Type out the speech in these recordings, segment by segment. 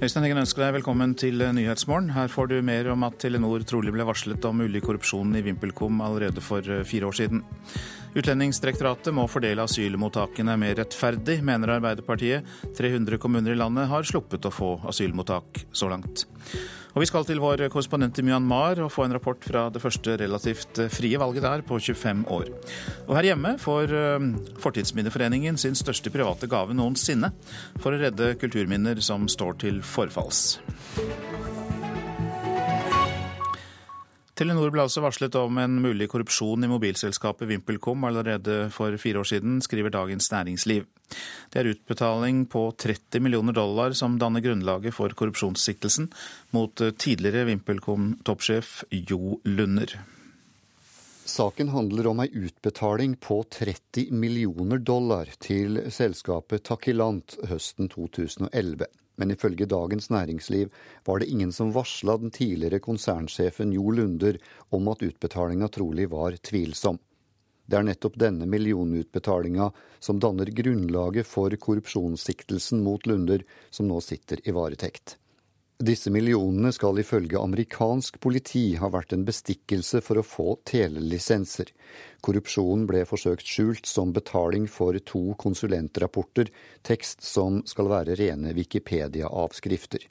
Øystein Heggen ønsker deg velkommen til Nyhetsmorgen. Her får du mer om at Telenor trolig ble varslet om mulig korrupsjon i VimpelCom allerede for fire år siden. Utlendingsdirektoratet må fordele asylmottakene mer rettferdig, mener Arbeiderpartiet. 300 kommuner i landet har sluppet å få asylmottak så langt. Og vi skal til vår korrespondent i Myanmar og få en rapport fra det første relativt frie valget der på 25 år. Og her hjemme får eh, Fortidsminneforeningen sin største private gave noensinne for å redde kulturminner som står til forfalls. Telenor ble altså varslet om en mulig korrupsjon i mobilselskapet VimpelCom allerede for fire år siden, skriver Dagens Næringsliv. Det er utbetaling på 30 millioner dollar som danner grunnlaget for korrupsjonssiktelsen mot tidligere VimpelCom-toppsjef Jo Lunder. Saken handler om ei utbetaling på 30 millioner dollar til selskapet Takilant høsten 2011 men ifølge Dagens Næringsliv var det ingen som varsla den tidligere konsernsjefen Jo Lunder om at utbetalinga trolig var tvilsom. Det er nettopp denne millionutbetalinga som danner grunnlaget for korrupsjonssiktelsen mot Lunder, som nå sitter i varetekt. Disse millionene skal ifølge amerikansk politi ha vært en bestikkelse for å få telelisenser. Korrupsjonen ble forsøkt skjult som betaling for to konsulentrapporter, tekst som skal være rene Wikipedia-avskrifter.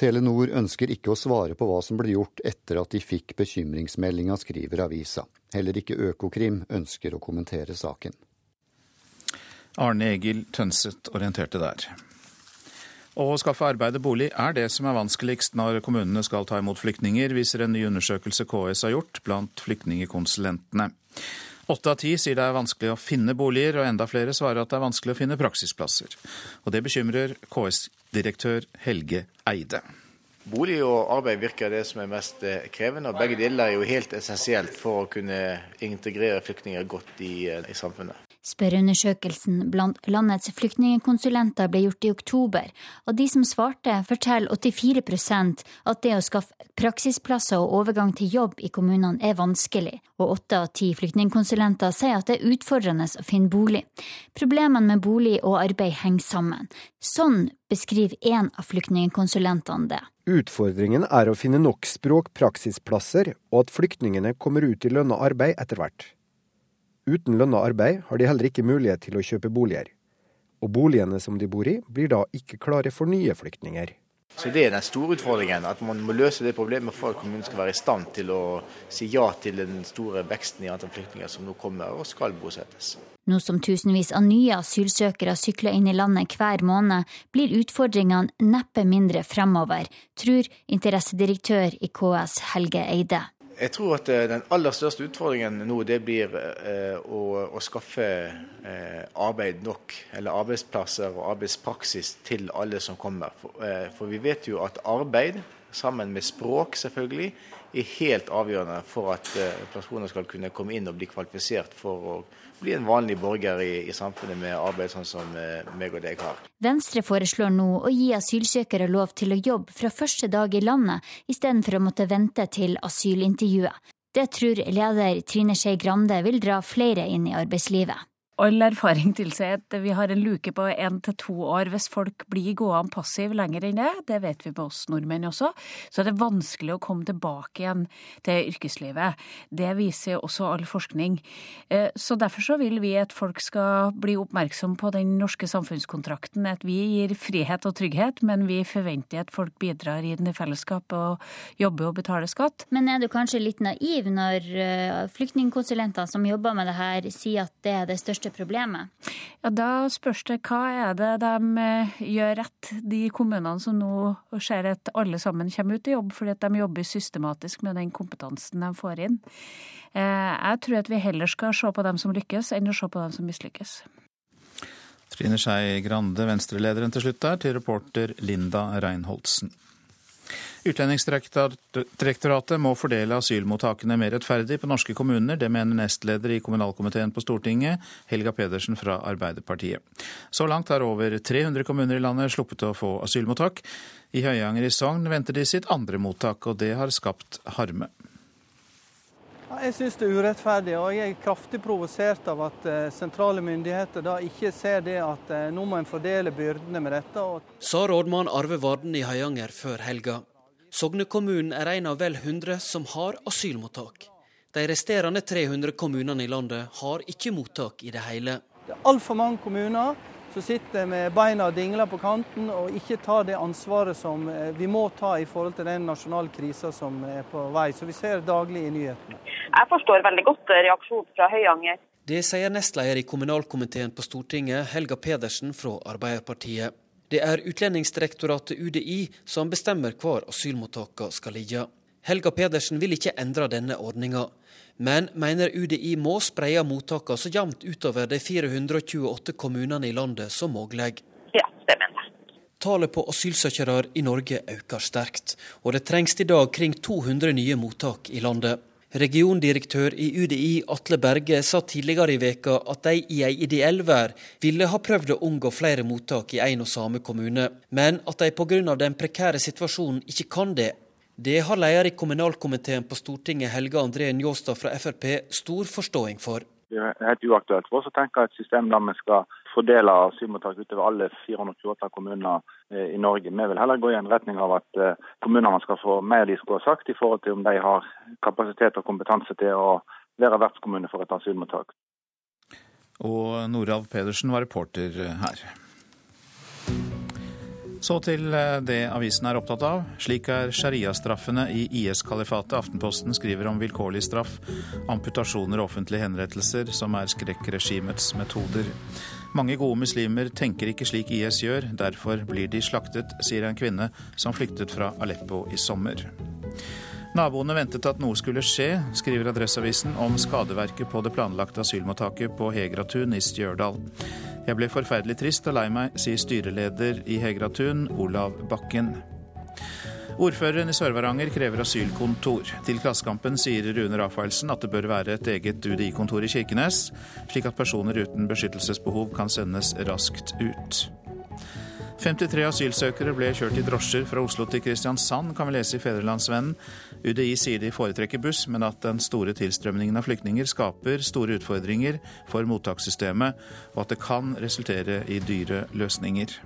Telenor ønsker ikke å svare på hva som ble gjort etter at de fikk bekymringsmeldinga, skriver avisa. Heller ikke Økokrim ønsker å kommentere saken. Arne Egil Tønseth orienterte der. Å skaffe arbeid og bolig er det som er vanskeligst når kommunene skal ta imot flyktninger, viser en ny undersøkelse KS har gjort blant flyktningekonsulentene. Åtte av ti sier det er vanskelig å finne boliger, og enda flere svarer at det er vanskelig å finne praksisplasser. Og det bekymrer KS-direktør Helge Eide. Bolig og arbeid virker det som er mest eh, krevende, og begge deler er jo helt essensielt for å kunne integrere flyktninger godt i, eh, i samfunnet. Spørreundersøkelsen blant landets flyktningkonsulenter ble gjort i oktober. Av de som svarte, forteller 84% at det å skaffe praksisplasser og overgang til jobb i kommunene er vanskelig, og åtte av ti flyktningkonsulenter sier at det er utfordrende å finne bolig. Problemene med bolig og arbeid henger sammen. Sånn beskriver en av flyktningkonsulentene det. Utfordringen er å finne nok språk, praksisplasser, og at flyktningene kommer ut i lønna arbeid etter hvert. Uten lønna arbeid har de heller ikke mulighet til å kjøpe boliger. Og boligene som de bor i, blir da ikke klare for nye flyktninger. Så Det er den store utfordringen, at man må løse det problemet for at kommunen skal være i stand til å si ja til den store veksten i antall flyktninger som nå kommer og skal bosettes. Nå som tusenvis av nye asylsøkere sykler inn i landet hver måned, blir utfordringene neppe mindre fremover, tror interessedirektør i KS Helge Eide. Jeg tror at eh, den aller største utfordringen nå det blir eh, å, å, skaffe eh, arbeid nok, eller arbeidsplasser og arbeidspraksis til alle som kommer. For, vi vet jo at arbeid, sammen med språk selvfølgelig, er helt avgjørende for at personer skal kunne komme inn og bli kvalifisert for å bli en vanlig borger i, i samfunnet med arbeid sånn som eh, meg og deg har. Venstre foreslår nå å gi asylsøkere lov til å jobbe fra første dag i landet, istedenfor å måtte vente til asylintervjuet. Det tror leder Trine Skei Grande vil dra flere inn i arbeidslivet all erfaring tilsier at vi har en luke på én til to år hvis folk blir gående passiv lenger enn det. Det vet vi på oss nordmenn også. Så det er vanskelig å komme tilbake igjen til yrkeslivet. Det viser også all forskning. Eh, så derfor så vil vi at folk skal bli oppmerksom på den norske samfunnskontrakten. At vi gir frihet og trygghet, men vi forventer at folk bidrar i den i fellesskap og jobber og betaler skatt. Men er du kanskje litt naiv når flyktningkonsulenter flyktningkonsulentene som jobber med det her, sier at det er det største største problemet? Ja, Da spørs det hva er det de eh, gjør rett, de kommunene som nå ser at alle sammen kommer ut i jobb, fordi at de jobber systematisk med den kompetansen de får inn. Eh, jeg tror at vi heller skal se på dem som lykkes, enn å se på dem som mislykkes. Trine Skei Grande, Venstre-lederen til slutt der, til reporter Linda Reinholdsen. Utlendingsdirektoratet må fordele asylmottakene mer rettferdig på norske kommuner. Det mener nestleder i kommunalkomiteen på Stortinget, Helga Pedersen fra Arbeiderpartiet. Så langt har over 300 kommuner i landet sluppet å få asylmottak. I Høyanger i Sogn venter de sitt andre mottak, og det har skapt harme. Jeg syns det er urettferdig, og jeg er kraftig provosert av at eh, sentrale myndigheter da ikke ser det at eh, nå må en fordele byrdene med dette. Sa rådmann Arve Varden i Høyanger før helga. Sogne kommune er en av vel 100 som har asylmottak. De resterende 300 kommunene i landet har ikke mottak i det hele. Det er altfor mange kommuner som sitter med beina dingla på kanten og ikke tar det ansvaret som eh, vi må ta i forhold til den nasjonale krisa som er på vei. Så vi ser daglig i nyhetene. Jeg forstår veldig godt reaksjonen fra Høyanger. Det sier nestleder i kommunalkomiteen på Stortinget, Helga Pedersen fra Arbeiderpartiet. Det er Utlendingsdirektoratet UDI som bestemmer hvor asylmottakene skal ligge. Helga Pedersen vil ikke endre denne ordninga men mener UDI må spreie mottakene så jevnt utover de 428 kommunene i landet som mulig. Ja, det mener jeg. Tallet på asylsøkere i Norge øker sterkt, og det trengs i dag kring 200 nye mottak i landet. Regiondirektør i UDI Atle Berge sa tidligere i veka at de i ei ideell vær ville ha prøvd å unngå flere mottak i en og samme kommune, men at de pga. den prekære situasjonen ikke kan det. Det har leder i kommunalkomiteen på Stortinget, Helge André Njåstad fra Frp, stor forståing for. Det er helt uaktuelt for oss å tenke et system der vi skal fordele asylmottak utover alle 428 kommuner eh, i Norge. Vi vil heller gå i en retning av at eh, kommunene skal få mer de skulle ha sagt i forhold til om de har kapasitet og kompetanse til å være vertskommune for et asylmottak. Og Norav Pedersen var reporter her. Så til eh, det avisen er opptatt av. Slik er sharia-straffene i IS-kalifatet. Aftenposten skriver om vilkårlig straff, amputasjoner og offentlige henrettelser, som er skrekkregimets metoder. Mange gode muslimer tenker ikke slik IS gjør, derfor blir de slaktet, sier en kvinne som flyktet fra Aleppo i sommer. Naboene ventet at noe skulle skje, skriver Adresseavisen om skadeverket på det planlagte asylmottaket på Hegratun i Stjørdal. Jeg ble forferdelig trist og lei meg, sier styreleder i Hegratun, Olav Bakken. Ordføreren i Sør-Varanger krever asylkontor. Til Klassekampen sier Rune Rafaelsen at det bør være et eget UDI-kontor i Kirkenes, slik at personer uten beskyttelsesbehov kan sendes raskt ut. 53 asylsøkere ble kjørt i drosjer fra Oslo til Kristiansand, kan vi lese i Fedrelandsvennen. UDI sier de foretrekker buss, men at den store tilstrømningen av flyktninger skaper store utfordringer for mottakssystemet, og at det kan resultere i dyre løsninger.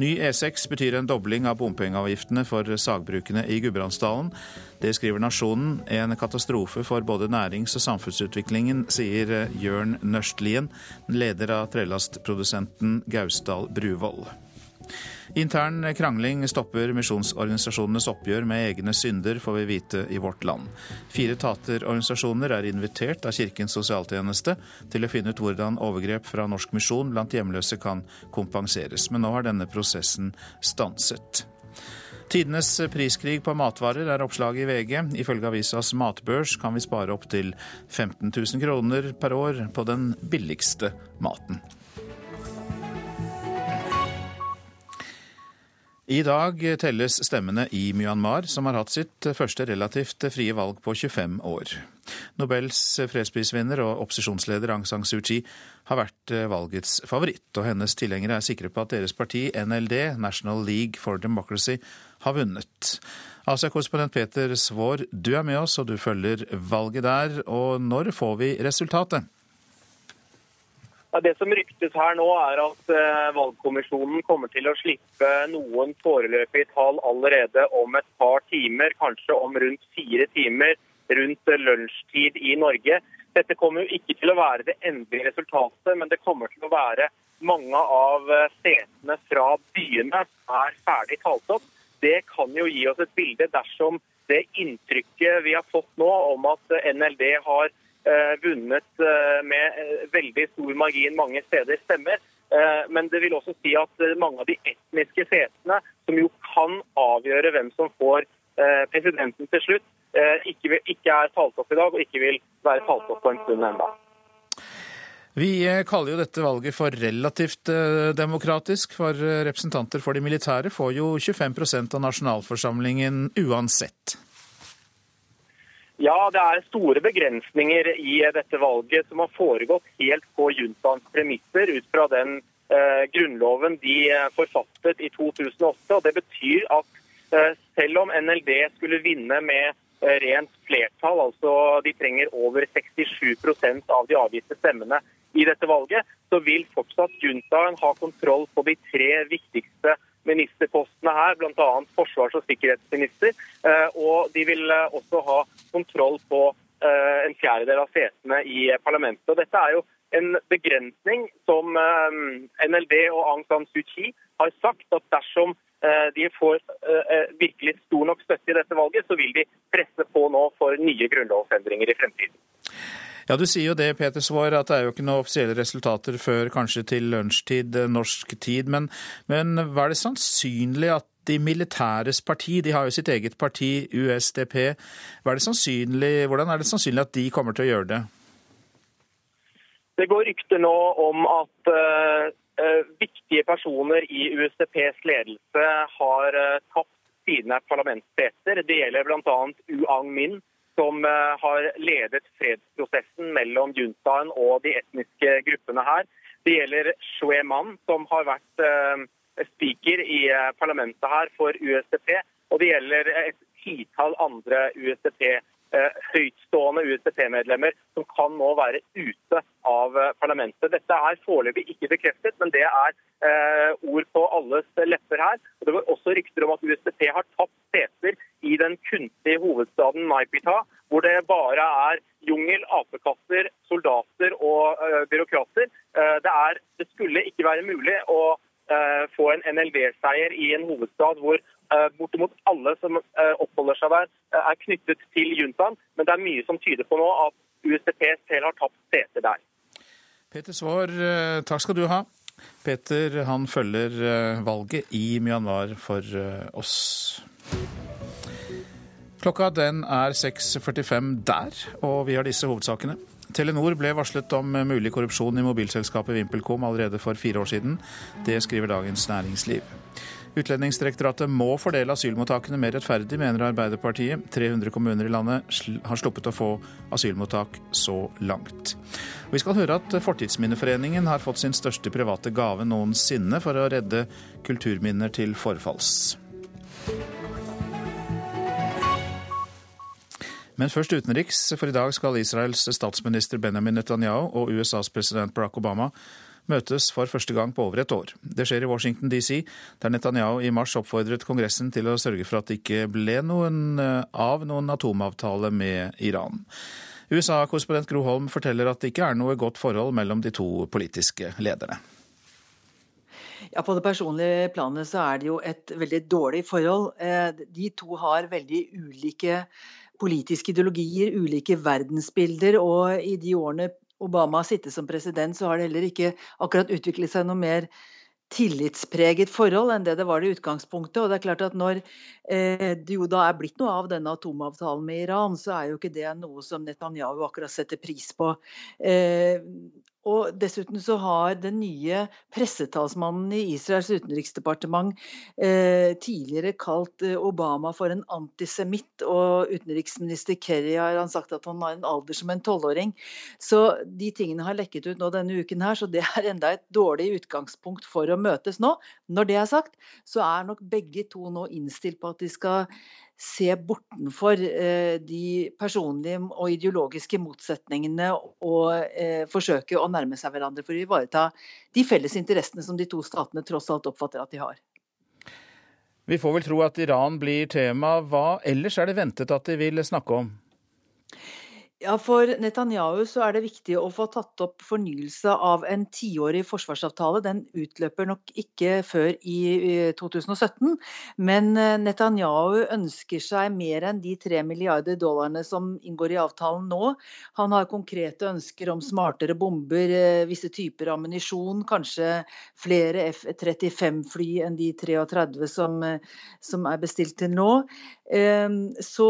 Ny E6 betyr en dobling av bompengeavgiftene for sagbrukene i Gudbrandsdalen. Det skriver Nasjonen. En katastrofe for både nærings- og samfunnsutviklingen, sier Jørn Nørstlien, leder av trelastprodusenten Gausdal Bruvoll. Intern krangling stopper misjonsorganisasjonenes oppgjør med egne synder, får vi vite i Vårt Land. Fire taterorganisasjoner er invitert av Kirkens sosialtjeneste til å finne ut hvordan overgrep fra Norsk Misjon blant hjemløse kan kompenseres, men nå har denne prosessen stanset. Tidenes priskrig på matvarer er oppslaget i VG. Ifølge avisas matbørs kan vi spare opptil 15 000 kroner per år på den billigste maten. I dag telles stemmene i Myanmar, som har hatt sitt første relativt frie valg på 25 år. Nobels fredsprisvinner og opposisjonsleder Aung San Suu Kyi har vært valgets favoritt, og hennes tilhengere er sikre på at deres parti, NLD, National League for Democracy, har vunnet. Asia-korrespondent Peter Svaar, du er med oss, og du følger valget der. Og når får vi resultatet? Det som ryktes her nå, er at uh, valgkommisjonen kommer til å slippe noen foreløpige tall allerede om et par timer, kanskje om rundt fire timer rundt uh, lunsjtid i Norge. Dette kommer jo ikke til å være det endelige resultatet, men det kommer til å være mange av uh, setene fra byene er ferdig talt opp. Det kan jo gi oss et bilde dersom det inntrykket vi har fått nå om at NLD har Eh, vunnet eh, med eh, veldig stor margin mange steder stemmer. Men det vil også si at mange av de etniske setene, som jo kan avgjøre hvem som får presidenten til slutt, ikke er talt opp i dag og ikke vil være talt opp på en stund ennå. Vi kaller jo dette valget for relativt demokratisk, for representanter for de militære får jo 25% av nasjonalforsamlingen uansett. Ja, det er store begrensninger i dette valget som har foregått helt på juntaens premisser ut fra den eh, grunnloven de eh, forfattet i 2008. og Det betyr at eh, selv om NLD skulle vinne med rent flertall. altså De trenger over 67% av de avgitte stemmene i dette valget. Så vil fortsatt juntaen ha kontroll på de tre viktigste ministerpostene her, bl.a. forsvars- og sikkerhetsminister. Og de vil også ha kontroll på en fjerdedel av setene i parlamentet. Og dette er jo en begrensning som NLD og Aung San Suu Kyi har sagt at dersom Eh, de får eh, eh, virkelig stor nok støtte i dette valget, så vil de presse på nå for nye grunnlovsendringer i fremtiden. Ja, Du sier jo det, Peter Svaar, at det er jo ikke noen offisielle resultater før kanskje til lunsjtid norsk tid. Men, men hva er det sannsynlig at de militæres parti, de har jo sitt eget parti, USDP. Er hvordan er det sannsynlig at de kommer til å gjøre det? Det går rykter nå om at uh, viktige personer i USDPs ledelse har uh, tapt sine parlamentsseter. Det gjelder bl.a. Uang Min, som uh, har ledet fredsprosessen mellom juntaen og de etniske gruppene her. Det gjelder Shwe Man, som har vært speaker i parlamentet her for USDP. Og det gjelder et titall andre USDP-ledere Eh, høytstående USDP-medlemmer som kan nå være ute av eh, parlamentet. Dette er foreløpig ikke bekreftet, men det er eh, ord på alles lepper her. Og det var også rykter om at USDP har tapt seter i den kunstige hovedstaden Naipita, hvor det bare er jungel, apekatter, soldater og eh, byråkrater. Eh, det, er, det skulle ikke være mulig å uh, få en NLD-seier i en hovedstad hvor Eh, bortimot alle som eh, oppholder seg der, eh, er knyttet til juntaen. Men det er mye som tyder på nå at USDP selv har tapt seter der. Peter Svaar, takk skal du ha. Peter han følger valget i Myanmar for oss. Klokka den er 6.45 der, og vi har disse hovedsakene. Telenor ble varslet om mulig korrupsjon i mobilselskapet VimpelCom allerede for fire år siden. Det skriver Dagens Næringsliv. Utlendingsdirektoratet må fordele asylmottakene mer rettferdig, mener Arbeiderpartiet. 300 kommuner i landet har sluppet å få asylmottak så langt. Vi skal høre at Fortidsminneforeningen har fått sin største private gave noensinne for å redde kulturminner til forfalls. Men først utenriks, for i dag skal Israels statsminister Benjamin Netanyahu og USAs president Barack Obama møtes for første gang på over et år. Det skjer i Washington DC, der Netanyahu i mars oppfordret Kongressen til å sørge for at det ikke ble noen eh, av noen atomavtale med Iran. USA-korrespondent Gro Holm forteller at det ikke er noe godt forhold mellom de to politiske lederne. Ja, På det personlige planet så er det jo et veldig dårlig forhold. Eh, de to har veldig ulike politiske ideologier, ulike verdensbilder. Og i de årene Obama har sittet som president, så har det heller ikke akkurat utviklet seg noe mer tillitspreget forhold enn det det var i utgangspunktet. Og det er klart at Når eh, det jo da er blitt noe av denne atomavtalen med Iran, så er jo ikke det noe som Netanyahu akkurat setter pris på. Og dessuten så har den nye pressetalsmannen i Israels utenriksdepartement eh, tidligere kalt eh, Obama for en antisemitt, og utenriksminister Kerry har han sagt at han har en alder som en tolvåring. Så de tingene har lekket ut nå denne uken her, så det er enda et dårlig utgangspunkt for å møtes nå. Når det er sagt, så er nok begge to nå innstilt på at de skal se bortenfor eh, de personlige og ideologiske motsetningene og eh, forsøke å nærme seg hverandre for å ivareta de felles interessene som de to statene tross alt oppfatter at de har. Vi får vel tro at Iran blir tema. Hva ellers er det ventet at de vil snakke om? Ja, For Netanyahu så er det viktig å få tatt opp fornyelse av en tiårig forsvarsavtale. Den utløper nok ikke før i 2017, men eh, Netanyahu ønsker seg mer enn de tre milliarder dollarene som inngår i avtalen nå. Han har konkrete ønsker om smartere bomber, eh, visse typer ammunisjon, kanskje flere F-35-fly enn de 33 som, eh, som er bestilt til nå. Ehm, så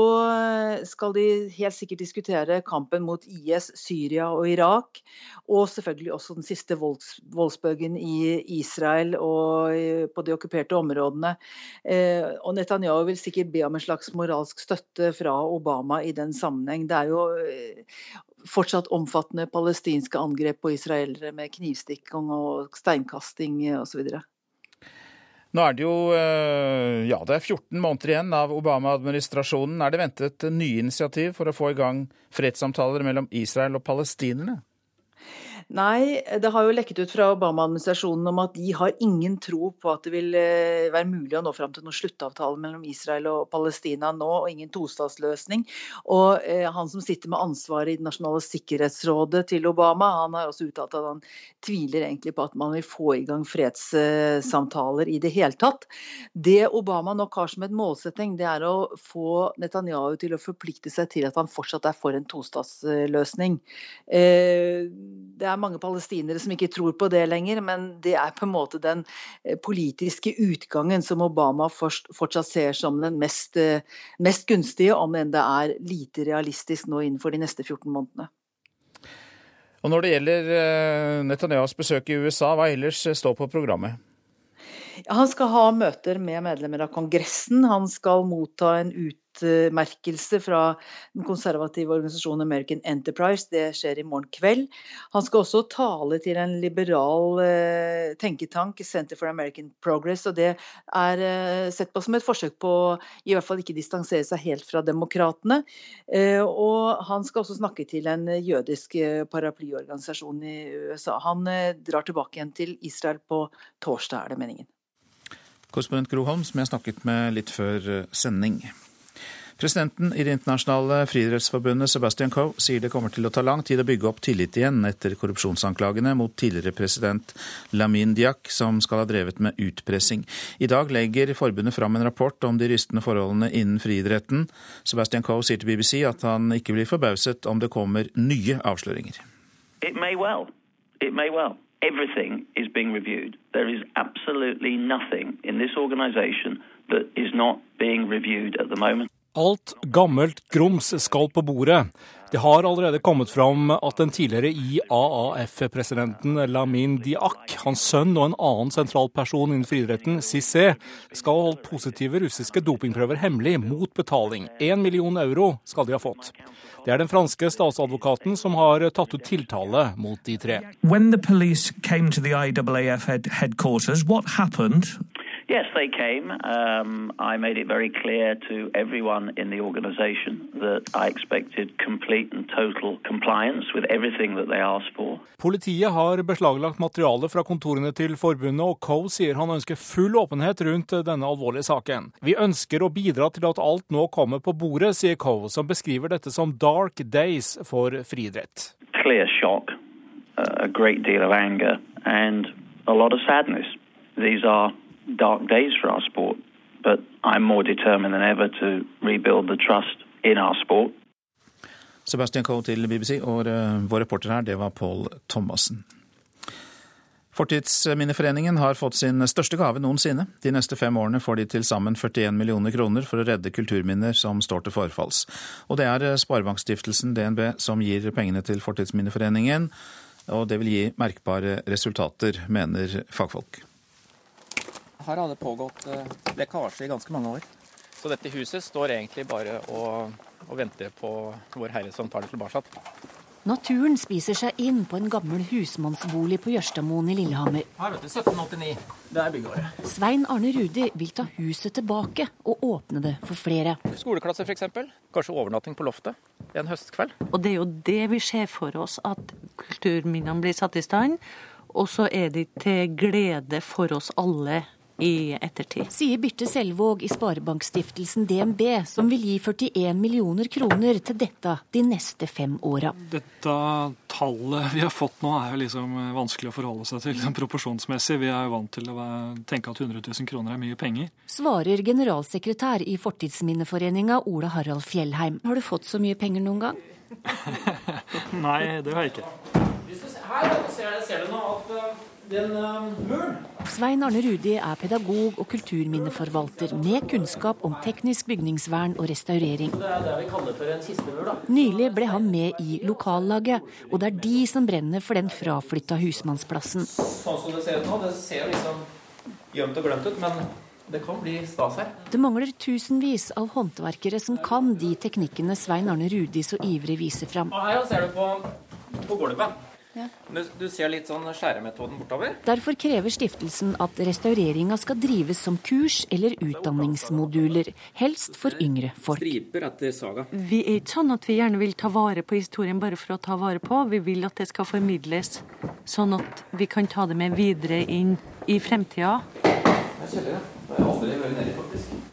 skal de helt sikkert diskutere kampen mot IS, Syria og Irak. Og selvfølgelig også den siste volds, voldsbølgen i Israel og på de okkuperte områdene. Eh, og Netanyahu vil sikkert be om en slags moralsk støtte fra Obama i den sammenheng. Det er jo eh, fortsatt omfattende palestinske angrep på israelere med knivstikking og steinkasting osv. Nå er det jo eh, ja, det er 14 måneder igjen av Obama-administrasjonen. Er det ventet nye initiativ for å få i gang fredssamtaler mellom Israel og palestinerne? Nei, det har jo lekket ut fra Obama-administrasjonen om at de har ingen tro på at det vil eh, være mulig å nå fram til noen sluttavtale mellom Israel og Palestina nå, og ingen tostatsløsning. Og eh, han som sitter med ansvaret i Det nasjonale sikkerhetsrådet til Obama, han har også uttalt at han tviler egentlig på at man vil få i gang fredssamtaler i det hele tatt. Det Obama nok har som et målsetting, det er å få Netanyahu til å forplikte seg til at han fortsatt er for en tostatsløsning. Eh, det er mange palestinere som ikke tror på det lenger, men det er på en måte den eh, politiske utgangen som Obama fortsatt ser som den mest, eh, mest gunstige, om enn det er lite realistisk nå innenfor de neste 14 månedene. Og Når det gjelder Netanyahs Netanyahus besøk i USA, hva ellers står på programmet? Han skal ha møter med medlemmer av Kongressen. Han skal motta en utmerkelse fra den konservative organisasjonen American Enterprise. Det skjer i morgen kveld. Han skal også tale til en liberal eh, tenketank, Center for American Progress. og Det er eh, sett på som et forsøk på i hvert fall ikke distansere seg helt fra demokratene. Eh, og han skal også snakke til en jødisk paraplyorganisasjon i USA. Han drar tilbake igjen til Israel på torsdag, er det meningen. Korrespondent Gro Holm, som jeg snakket med litt før sending. Presidenten i Det internasjonale friidrettsforbundet, Sebastian Coe, sier det kommer til å ta lang tid å bygge opp tillit igjen etter korrupsjonsanklagene mot tidligere president Lamin Diak, som skal ha drevet med utpressing. I dag legger forbundet fram en rapport om de rystende forholdene innen friidretten. Sebastian Coe sier til BBC at han ikke blir forbauset om det kommer nye avsløringer. It may well. It may well. Everything is being reviewed. There is absolutely nothing in this organization that is not being reviewed at the moment. Alt gammelt grums skal på bordet. Det har allerede kommet fram at den tidligere IAAF-presidenten Lamin Diak, hans sønn og en annen sentral person innen friidretten, Cissé, skal ha holdt positive russiske dopingprøver hemmelig mot betaling. Én million euro skal de ha fått. Det er den franske statsadvokaten som har tatt ut tiltale mot de tre. When the police came IAAF headquarters, what happened? Yes, they came. Um, I made it very clear to everyone in the organization that I expected complete and total compliance with everything that they asked for. Politiet har beslaglagt materiale fra kontorene til forbundet, og Coe sier han ønsker full åpenhet rundt denne alvorlige saken. Vi ønsker å bidra til at alt nå kommer på bordet, sier Coe, som beskriver dette som dark days for friidrett. Clear shock, a great deal of anger and a lot of sadness. These are dark days for our sport, but I'm more determined than ever to rebuild the trust in our sport. Sebastian Coe til BBC, og eh, vår reporter her, det var Paul Thomassen. Fortidsminneforeningen har fått sin største gave noensinne. De neste fem årene får de til sammen 41 millioner kroner for å redde kulturminner som står til forfalls. Og det er eh, Sparebankstiftelsen DNB som gir pengene til Fortidsminneforeningen, og det vil gi merkbare resultater, mener fagfolk. Her har det pågått eh, lekkasje i ganske mange år. Så dette huset står egentlig bare og, og venter på Vår Herre som tar det tilbake. Naturen spiser seg inn på en gammel husmannsbolig på Jørstadmoen i Lillehammer. Her vet du, 1789. Det er byggeåret. Svein Arne Rudi vil ta huset tilbake og åpne det for flere. Skoleklasser f.eks. Kanskje overnatting på loftet en høstkveld. Og det er jo det vi ser for oss, at kulturminnene blir satt i stand. Og så er de til glede for oss alle i ettertid. Sier Birte Selvåg i Sparebankstiftelsen DNB, som vil gi 41 millioner kroner til dette de neste fem åra. Dette tallet vi har fått nå er jo liksom vanskelig å forholde seg til liksom proporsjonsmessig. Vi er jo vant til å tenke at 100 000 kroner er mye penger. Svarer generalsekretær i Fortidsminneforeninga Ola Harald Fjellheim. Har du fått så mye penger noen gang? Nei, det har jeg ikke. Her ser, ser du nå at eh, den muren Svein Arne Rudi er pedagog og kulturminneforvalter med kunnskap om teknisk bygningsvern og restaurering. Det er det vi kaller for en kistemur, da. Nylig ble han med i lokallaget, og det er de som brenner for den fraflytta husmannsplassen. Sånn som det ser ut nå, det ser liksom gjemt og glemt ut, men det kan bli stas her. Det mangler tusenvis av håndverkere som kan de teknikkene Svein Arne Rudi så ivrig viser fram. Og her ser du på, på gulvet. Ja. Du, du, ser litt sånn skjæremetoden bortover. Derfor krever stiftelsen at restaureringa skal drives som kurs eller utdanningsmoduler, helst for yngre folk. Striper etter saga. Vi er ikke sånn at vi gjerne vil ta vare på historien bare for å ta vare på. Vi vil at det skal formidles, sånn at vi kan ta det med videre inn i fremtida. Jeg kjeller, det har jeg aldri vært nedi, faktisk.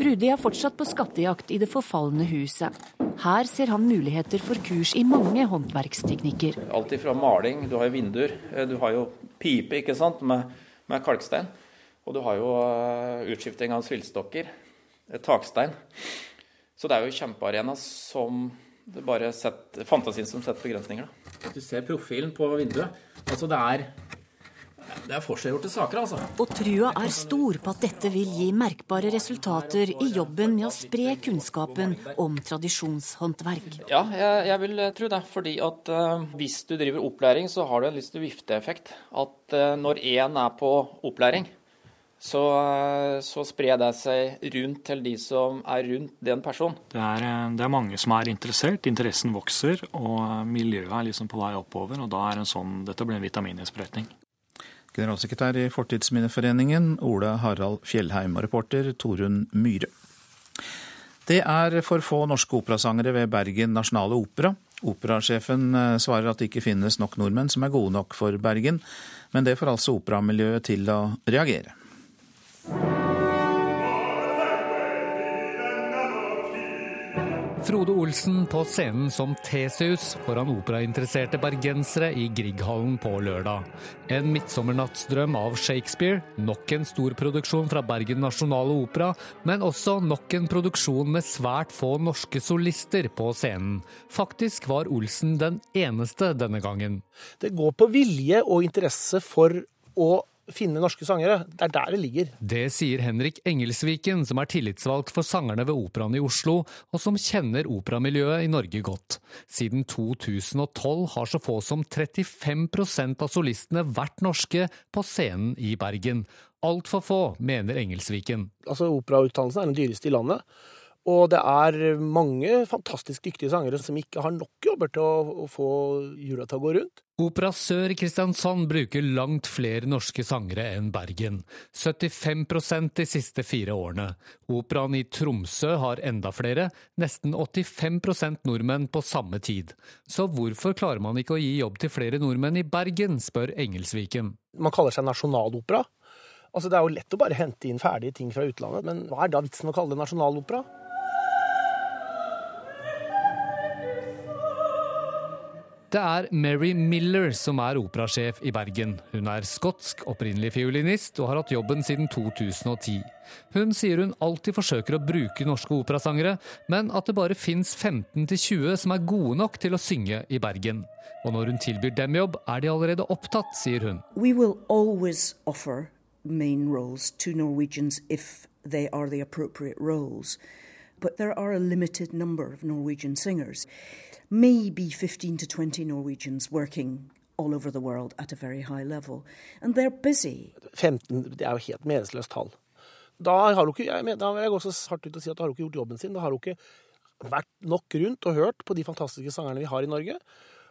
Rudi er fortsatt på skattejakt i det forfalne huset. Her ser han muligheter for kurs i mange håndverksteknikker. Alt ifra maling, du har jo vinduer, eh, du har jo pipe ikke sant, med, med kalkstein. Og du har jo uh, utskifting av svillstokker, takstein. Så det er jo kjempearena som det bare setter, fantasien som setter begrensninger. Da. Du ser profilen på vinduet. Altså det er det er forseggjorte saker, altså. Og trua er stor på at dette vil gi merkbare resultater i jobben med å spre kunnskapen om tradisjonshåndverk. Ja, jeg, jeg vil eh, tro det. Fordi at uh, hvis du driver opplæring, så har du en litt vifteeffekt. At uh, når én er på opplæring, så, uh, så, sprer det seg rundt til de som er rundt den personen. Det er, det er, mange som er interessert. Interessen vokser, og miljøet er liksom på vei oppover. Og da er en sånn, dette blir en vitamininnsprøytning. Generalsekretær i Fortidsminneforeningen, Ola Harald Fjellheim, og reporter Torunn Myhre. Det er for få norske operasangere ved Bergen nasjonale opera. Operasjefen eh, svarer at det ikke finnes nok nordmenn som er gode nok for Bergen, men det får altså operamiljøet til å reagere. Frode Olsen på scenen som Tesius foran operainteresserte bergensere i Grieghallen på lørdag. En midtsommernattsdrøm av Shakespeare, nok en stor produksjon fra Bergen nasjonale opera, men også nok en produksjon med svært få norske solister på scenen. Faktisk var Olsen den eneste denne gangen. Det går på vilje og interesse for å finne norske sangere. Det er der det ligger. Det sier Henrik Engelsviken, som er tillitsvalgt for sangerne ved Operaen i Oslo, og som kjenner operamiljøet i Norge godt. Siden 2012 har så få som 35% av solistene vært norske på scenen i Bergen. Altfor få, mener Engelsviken. Altså, Operautdannelsen er den dyreste i landet. Og det er mange fantastisk dyktige sangere som ikke har nok jobber til å, å få hjula til å gå rundt. Opera Sør Kristiansand bruker langt flere norske sangere enn Bergen. 75% de siste fire årene. Operaen i Tromsø har enda flere, nesten 85% nordmenn på samme tid. Så hvorfor klarer man ikke å gi jobb til flere nordmenn i Bergen, spør Engelsviken. Man kaller seg nasjonalopera. Altså, det er jo lett å bare hente inn ferdige ting fra utlandet, men hva er da vitsen å kalle det nasjonalopera? Det er Mary Miller som er operasjef i Bergen. Hun er skotsk, opprinnelig fiolinist, og har hatt jobben siden 2010. Hun sier hun alltid forsøker å bruke norske operasangere, men at det bare fins 15-20 som er gode nok til å synge i Bergen. Og når hun tilbyr dem jobb, er de allerede opptatt, sier hun. We will always offer main roles to Norwegians if they are the appropriate roles. But there are a limited number of Norwegian singers maybe 15 to 20 Norwegians working all over the world at a very high level. And they're busy. 15 det er jo helt meningsløst tall. Da har du ikke, jeg, mener, da vil jeg gå så hardt ut og si at da har du ikke gjort jobben sin. Da har du ikke vært nok rundt og hørt på de fantastiske sangerne vi har i Norge.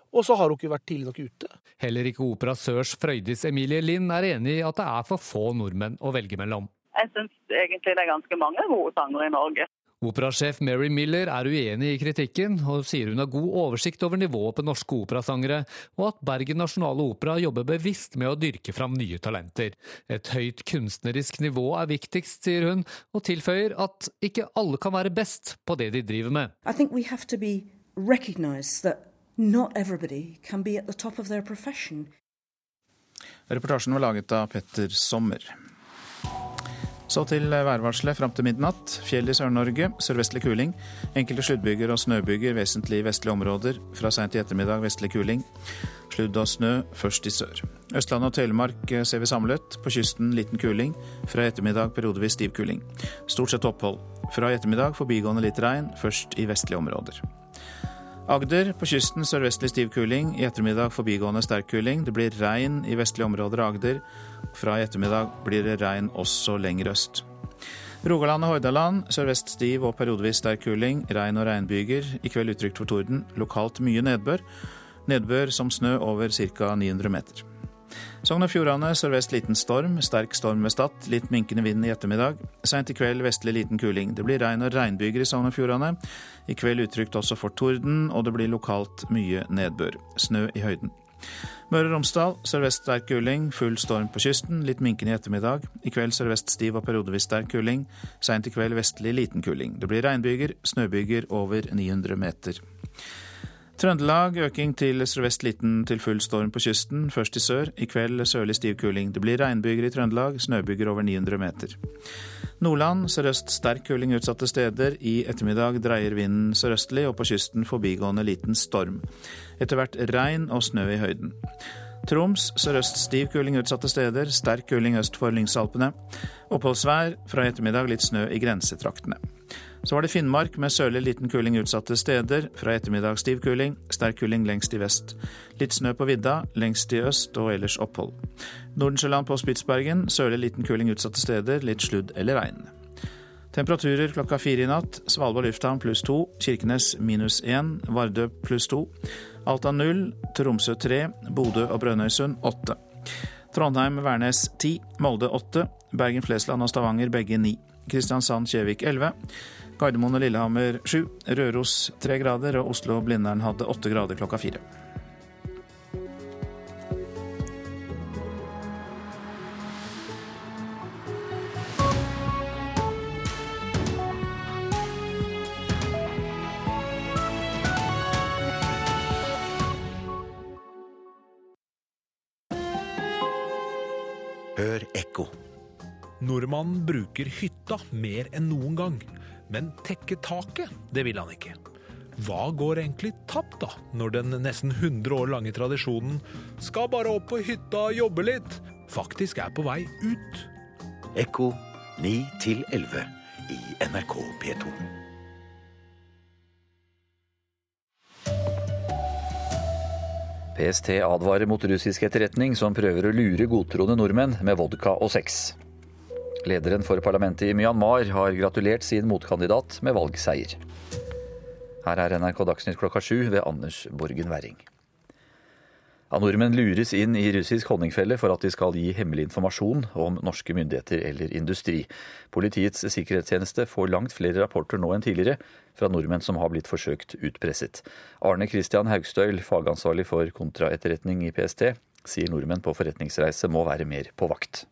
Og så har hun ikke vært tidlig nok ute. Heller ikke Opera Sørs Frøydis Emilie Lind er enig i at det er for få nordmenn å velge mellom. Jeg syns egentlig det er ganske mange gode sangere i Norge. Operasjef Mary Miller er uenig i kritikken, og sier hun har god oversikt over nivået på norske operasangere, og at Bergen nasjonale opera jobber bevisst med å dyrke fram nye talenter. Et høyt kunstnerisk nivå er viktigst, sier hun, og tilføyer at ikke alle kan være best på det de driver med. I think we have to be recognized that not everybody can be at the top of their profession. Reportasjen var laget av Petter Sommer. Så til værvarselet fram til midnatt. Fjell i Sør-Norge, sørvestlig kuling. Enkelte sluddbyger og snøbyger vesentlig i vestlige områder. Fra seint i ettermiddag vestlig kuling. Sludd og snø først i sør. Østlandet og Telemark eh, ser vi samlet. På kysten liten kuling. Fra i ettermiddag periodevis stiv kuling. Stort sett opphold. Fra i ettermiddag forbigående litt regn, først i vestlige områder. Agder på kysten sørvestlig stiv kuling. I ettermiddag forbigående sterk kuling. Det blir regn i vestlige områder av Agder. Fra i ettermiddag blir det regn også lenger øst. Rogaland og Hordaland sørvest stiv og periodevis sterk kuling. Regn og regnbyger. I kveld utrygt for torden. Lokalt mye nedbør. Nedbør som snø over ca. 900 meter. Sogn og Fjordane sørvest liten storm, sterk storm ved Stad. Litt minkende vind i ettermiddag. Seint i kveld vestlig liten kuling. Det blir regn og regnbyger i Sogn og Fjordane. I kveld utrygt også for torden, og det blir lokalt mye nedbør. Snø i høyden. Møre og Romsdal sørvest sterk kuling, full storm på kysten. Litt minkende i ettermiddag. I kveld sørvest stiv og periodevis sterk kuling. Seint i kveld vestlig liten kuling. Det blir regnbyger, snøbyger over 900 meter. Trøndelag øking til sørvest liten til full storm på kysten, først i sør. I kveld sørlig stiv kuling. Det blir regnbyger i Trøndelag, snøbyger over 900 meter. Nordland sørøst sterk kuling utsatte steder. I ettermiddag dreier vinden sørøstlig, og på kysten forbigående liten storm. Etter hvert regn og snø i høyden. Troms sørøst stiv kuling utsatte steder, sterk kuling øst for Lyngsalpene. Oppholdsvær, fra i ettermiddag litt snø i grensetraktene. Så var det Finnmark med sørlig liten kuling utsatte steder. Fra ettermiddag stiv kuling, sterk kuling lengst i vest. Litt snø på vidda, lengst i øst og ellers opphold. Nordensjøland på Spitsbergen sørlig liten kuling utsatte steder, litt sludd eller regn. Temperaturer klokka fire i natt. Svalbard lufthavn pluss to. Kirkenes minus én. Vardø pluss to. Alta null. Tromsø tre. Bodø og Brønnøysund åtte. Trondheim-Værnes ti. Molde åtte. Bergen-Flesland og Stavanger begge ni. Kristiansand-Kjevik elleve. Gardermoen og Lillehammer 7, Røros 3 grader og Oslo og Blindern hadde 8 grader klokka 4. Hør ekko. Nordmannen bruker hytta mer enn noen gang, men tekke taket, det vil han ikke. Hva går egentlig tapt, da, når den nesten 100 år lange tradisjonen 'skal bare opp på hytta og jobbe litt' faktisk er på vei ut? Ekko 9 11 i NRK P2. PST advarer mot russisk etterretning som prøver å lure godtroende nordmenn med vodka og sex. Lederen for parlamentet i Myanmar har gratulert sin motkandidat med valgseier. Her er NRK Dagsnytt klokka sju ved Anders Borgen Werring. Ja, nordmenn lures inn i russisk honningfelle for at de skal gi hemmelig informasjon om norske myndigheter eller industri. Politiets sikkerhetstjeneste får langt flere rapporter nå enn tidligere fra nordmenn som har blitt forsøkt utpresset. Arne Christian Haugstøyl, fagansvarlig for kontraetterretning i PST, sier nordmenn på forretningsreise må være mer på vakt.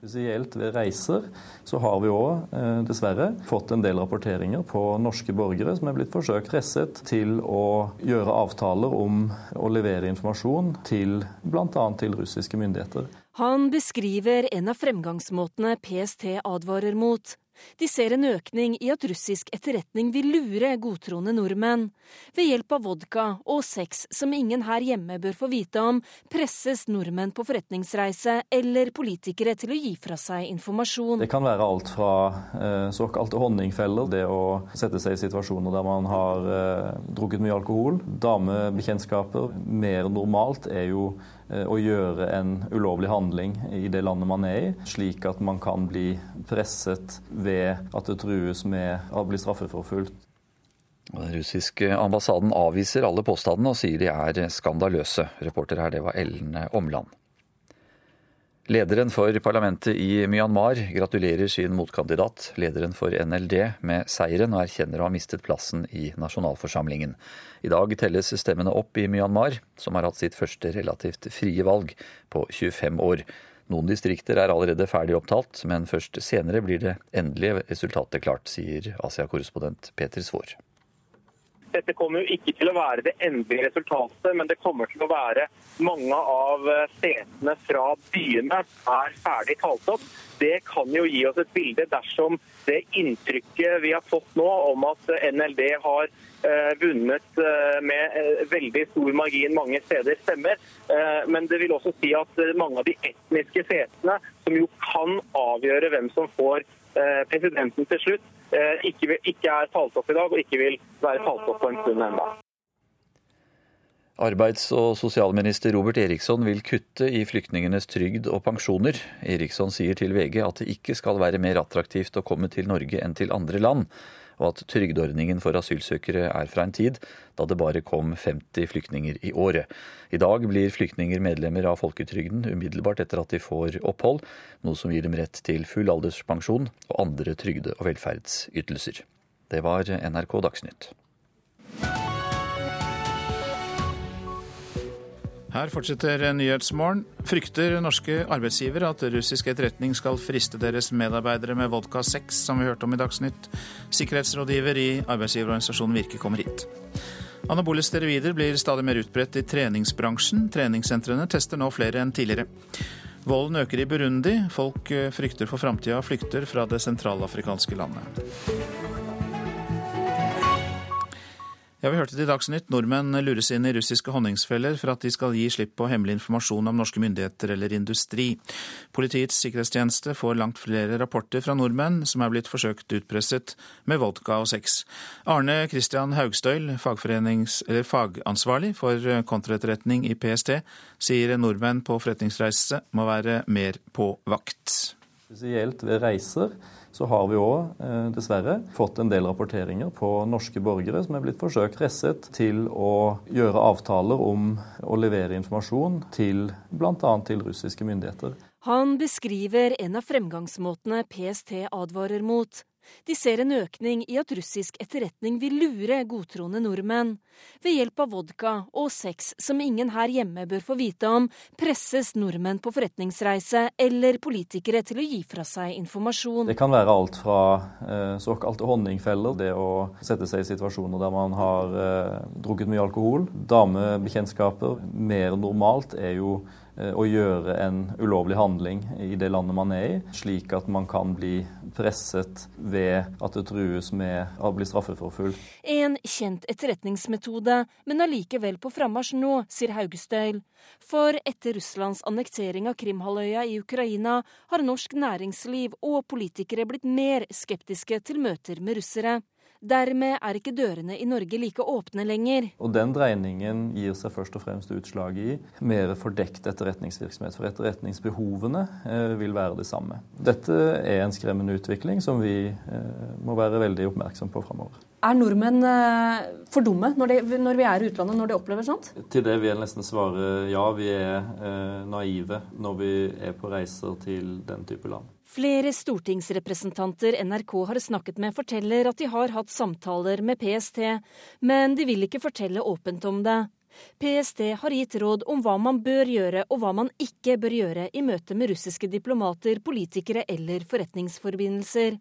Spesielt ved reiser så har vi òg eh, dessverre fått en del rapporteringer på norske borgere som er blitt forsøkt presset til å gjøre avtaler om å levere informasjon til bl.a. til russiske myndigheter. Han beskriver en av fremgangsmåtene PST advarer mot. De ser en økning i at russisk etterretning vil lure godtroende nordmenn. Ved hjelp av vodka og sex som ingen her hjemme bør få vite om, presses nordmenn på forretningsreise eller politikere til å gi fra seg informasjon. Det kan være alt fra eh, såkalte honningfeller, det å sette seg i situasjoner der man har eh, drukket mye alkohol. Damebekjentskaper. Mer normalt er jo å gjøre en ulovlig handling i det landet man er i, slik at man kan bli presset ved at det trues med å bli straffeforfulgt. Den russiske ambassaden avviser alle påstandene og sier de er skandaløse. Reporter her, det var Ellen Omland. Lederen for parlamentet i Myanmar gratulerer sin motkandidat, lederen for NLD, med seieren og erkjenner å ha mistet plassen i nasjonalforsamlingen. I dag telles stemmene opp i Myanmar, som har hatt sitt første relativt frie valg på 25 år. Noen distrikter er allerede ferdig opptalt, men først senere blir det endelige resultatet klart, sier Asia-korrespondent Peter Svaar. Dette kommer jo ikke til å være det endelige resultatet, men det kommer til å være mange av eh, setene fra byene er ferdig talt opp. Det kan jo gi oss et bilde dersom det inntrykket vi har fått nå om at NLD har eh, vunnet eh, med veldig stor margin mange steder, stemmer. Men det vil også si at mange av de etniske setene, som jo kan avgjøre hvem som får presidenten til slutt, Eh, ikke, ikke er talt opp i dag, og ikke vil være talt opp på en stund ennå. Arbeids- og sosialminister Robert Eriksson vil kutte i flyktningenes trygd og pensjoner. Eriksson sier til VG at det ikke skal være mer attraktivt å komme til Norge enn til andre land, og at trygdeordningen for asylsøkere er fra en tid da det bare kom 50 flyktninger i året. I dag blir flyktninger medlemmer av folketrygden umiddelbart etter at de får opphold, noe som gir dem rett til full alderspensjon og andre trygde- og velferdsytelser. Det var NRK Dagsnytt. Her fortsetter Nyhetsmorgen. Frykter norske arbeidsgivere at russisk etterretning skal friste deres medarbeidere med vodka 6, som vi hørte om i Dagsnytt. Sikkerhetsrådgiver i arbeidsgiverorganisasjonen Virke kommer hit. Anabole steroider blir stadig mer utbredt i treningsbransjen. Treningssentrene tester nå flere enn tidligere. Volden øker i Burundi. Folk frykter for framtida og flykter fra det sentralafrikanske landet. Ja, Vi hørte det i Dagsnytt nordmenn lures inn i russiske honningsfeller for at de skal gi slipp på hemmelig informasjon om norske myndigheter eller industri. Politiets sikkerhetstjeneste får langt flere rapporter fra nordmenn som er blitt forsøkt utpresset med vodka og sex. Arne Christian Haugstøyl, fagansvarlig for kontraetterretning i PST, sier nordmenn på forretningsreise må være mer på vakt. Spesielt ved reiser så har vi òg, dessverre, fått en del rapporteringer på norske borgere som er blitt forsøkt presset til å gjøre avtaler om å levere informasjon til bl.a. til russiske myndigheter. Han beskriver en av fremgangsmåtene PST advarer mot. De ser en økning i at russisk etterretning vil lure godtroende nordmenn. Ved hjelp av vodka og sex som ingen her hjemme bør få vite om, presses nordmenn på forretningsreise eller politikere til å gi fra seg informasjon. Det kan være alt fra eh, såkalte honningfeller, det å sette seg i situasjoner der man har eh, drukket mye alkohol. Damebekjentskaper. Mer normalt er jo å gjøre en ulovlig handling i det landet man er i, slik at man kan bli presset ved at det trues med å bli straffeforfulgt. En kjent etterretningsmetode, men allikevel på frammarsj nå, sier Haugestøyl. For etter Russlands annektering av Krimhalvøya i Ukraina har norsk næringsliv og politikere blitt mer skeptiske til møter med russere. Dermed er ikke dørene i Norge like åpne lenger. Og Den dreiningen gir seg først og fremst utslag i mer fordekt etterretningsvirksomhet. For etterretningsbehovene eh, vil være det samme. Dette er en skremmende utvikling som vi eh, må være veldig oppmerksom på framover. Er nordmenn eh, for dumme når, de, når, vi er i utlandet, når de opplever sånt? Til det vil jeg nesten svare ja, vi er naive når vi er på reiser til den type land. Flere stortingsrepresentanter NRK har snakket med, forteller at de har hatt samtaler med PST, men de vil ikke fortelle åpent om det. PST har gitt råd om hva man bør gjøre og hva man ikke bør gjøre i møte med russiske diplomater, politikere eller forretningsforbindelser.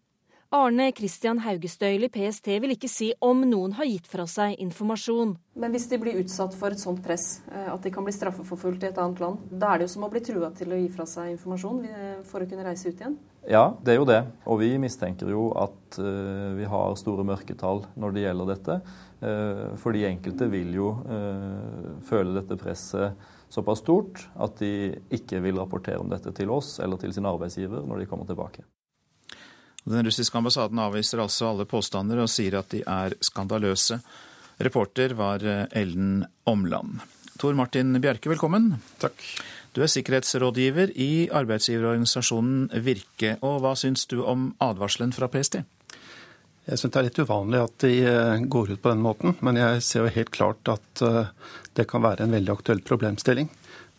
Arne Christian Haugestøyl i PST vil ikke si om noen har gitt fra seg informasjon. Men hvis de blir utsatt for et sånt press, at de kan bli straffeforfulgt i et annet land, da er det jo som å bli trua til å gi fra seg informasjon for å kunne reise ut igjen? Ja, det er jo det. Og vi mistenker jo at uh, vi har store mørketall når det gjelder dette. Uh, fordi enkelte vil jo uh, føle dette presset såpass stort at de ikke vil rapportere om dette til oss eller til sin arbeidsgiver når de kommer tilbake. Den russiske ambassaden avviser altså alle påstander og sier at de er skandaløse. Reporter var Ellen Omland. Tor Martin Bjerke, velkommen. Takk. Du er sikkerhetsrådgiver i arbeidsgiverorganisasjonen Virke. Og hva syns du om advarselen fra PST? Jeg syns det er litt uvanlig at de eh, går ut på den måten, men jeg ser jo helt klart at eh, det kan være en veldig aktuell problemstilling.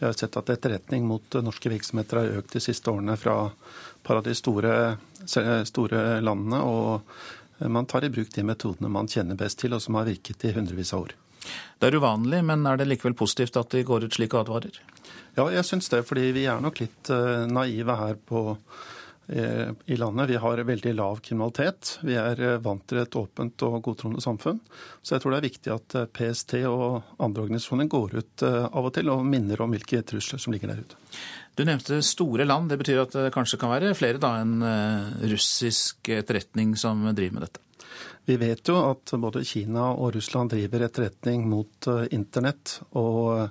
Vi har sett at etterretning mot norske virksomheter har økt de siste årene fra par av de store, store landene. Og man tar i bruk de metodene man kjenner best til, og som har virket i hundrevis av år. Det er uvanlig, men er det likevel positivt at de går ut slik og advarer? Ja, jeg syns det. Fordi vi er nok litt naive her på, i landet. Vi har veldig lav kriminalitet. Vi er vant til et åpent og godtroende samfunn. Så jeg tror det er viktig at PST og andre organisasjoner går ut av og til og minner om hvilke trusler som ligger der ute. Du nevnte store land. Det betyr at det kanskje kan være flere da enn russisk etterretning som driver med dette? Vi vet jo at både Kina og Russland driver etterretning mot internett. Og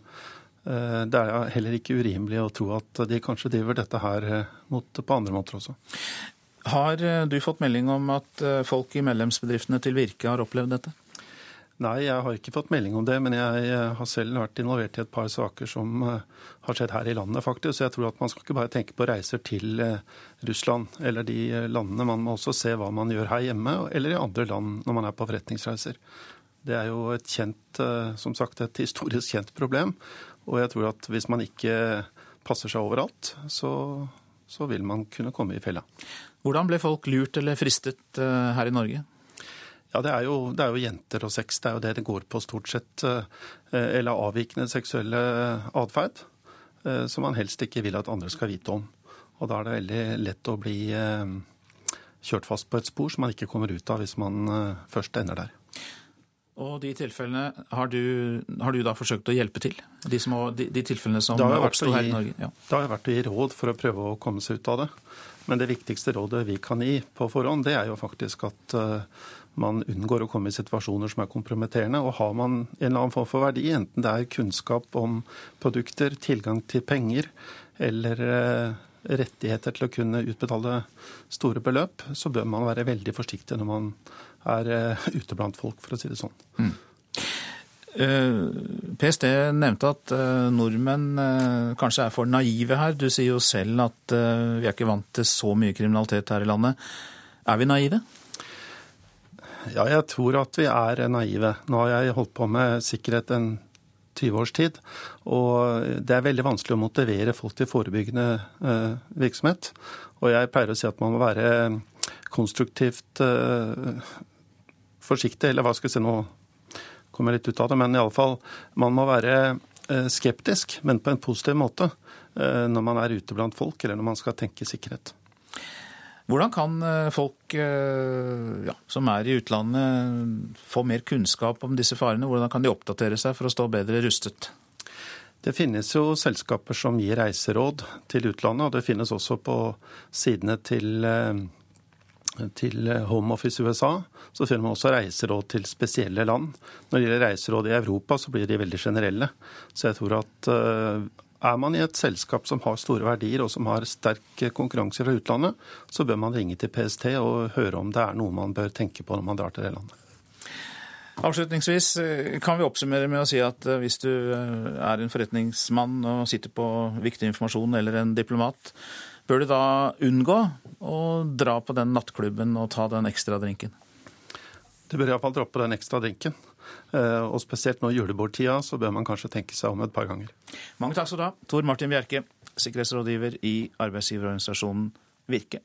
det er heller ikke urimelig å tro at de kanskje driver dette her mot, på andre måter også. Har du fått melding om at folk i medlemsbedriftene til Virke har opplevd dette? Nei, jeg har ikke fått melding om det, men jeg har selv vært involvert i et par saker som eh, har skjedd her i landet, faktisk. Så jeg tror at man skal ikke bare tenke på reiser til eh, Russland eller de eh, landene. Man må også se hva man gjør her hjemme eller i andre land når man er på forretningsreiser. Det er jo et kjent, som sagt, et historisk kjent problem. Og jeg tror at hvis man ikke passer seg overalt, så, så vil man kunne komme i fella. Hvordan ble folk lurt eller fristet her i Norge? Ja, det er, jo, det er, jo, jenter og sex. Det er jo det det går på stort sett. Eh, eller avvikende seksuelle atferd eh, som man helst ikke vil at andre skal vite om. Og da er det veldig lett å bli eh, kjørt fast på et spor som man ikke kommer ut av hvis man først ender der. Og de tilfellene, har du, har du da forsøkt å hjelpe til? De, som, de, de tilfellene som oppsto her i Norge? Ja. Da har jeg vært å gi råd for å prøve å komme seg ut av det. Men det viktigste rådet vi kan gi på forhånd, det er jo faktisk at man unngår å komme i situasjoner som er kompromitterende. Og har man en eller annen form for verdi, enten det er kunnskap om produkter, tilgang til penger eller eh, rettigheter til å kunne utbetale store beløp, så bør man være veldig forsiktig når man er eh, ute blant folk, for å si det sånn. Mm. Eh, PST nevnte at nordmenn kanskje er for naive her. Du sier jo selv at vi er ikke vant til så mye kriminalitet her i landet. Er vi naive? Ja, jeg tror at vi er naive. Nå har jeg holdt på med sikkerhet en 20 års tid. Og det er veldig vanskelig å motivere folk til forebyggende eh, virksomhet. Og jeg pleier å si at man må være konstruktivt eh, forsiktig, eller hva skal jeg si nå kommer litt ut av det, men iallfall man må være eh, skeptisk, men på en positiv måte når man er ute blant folk, eller når man skal tenke sikkerhet. Hvordan kan eh, folk eh, ja, som er i utlandet få mer kunnskap om disse farene? Hvordan kan de oppdatere seg for å stå bedre rustet? Det finnes jo selskaper som gir reiseråd til utlandet, og det finnes også på sidene til, eh, til Home Office USA. Så finner man også reiseråd til spesielle land. Når det gjelder reiseråd i Europa, så blir de veldig generelle. Så jeg tror at er man i et selskap som har store verdier og som har sterk konkurranse fra utlandet, så bør man ringe til PST og høre om det er noe man bør tenke på når man drar til det landet. Avslutningsvis eh, kan vi oppsummere med å si at eh, hvis du eh, er en forretningsmann og sitter på viktig informasjon eller en diplomat, bør du da unngå å dra på den nattklubben og ta den ekstra drinken? Du bør iallfall droppe den ekstra drinken. Og spesielt nå i julebordtida så bør man kanskje tenke seg om et par ganger. Mange takk skal du ha, Tor Martin Bjerke, sikkerhetsrådgiver i arbeidsgiverorganisasjonen Virke.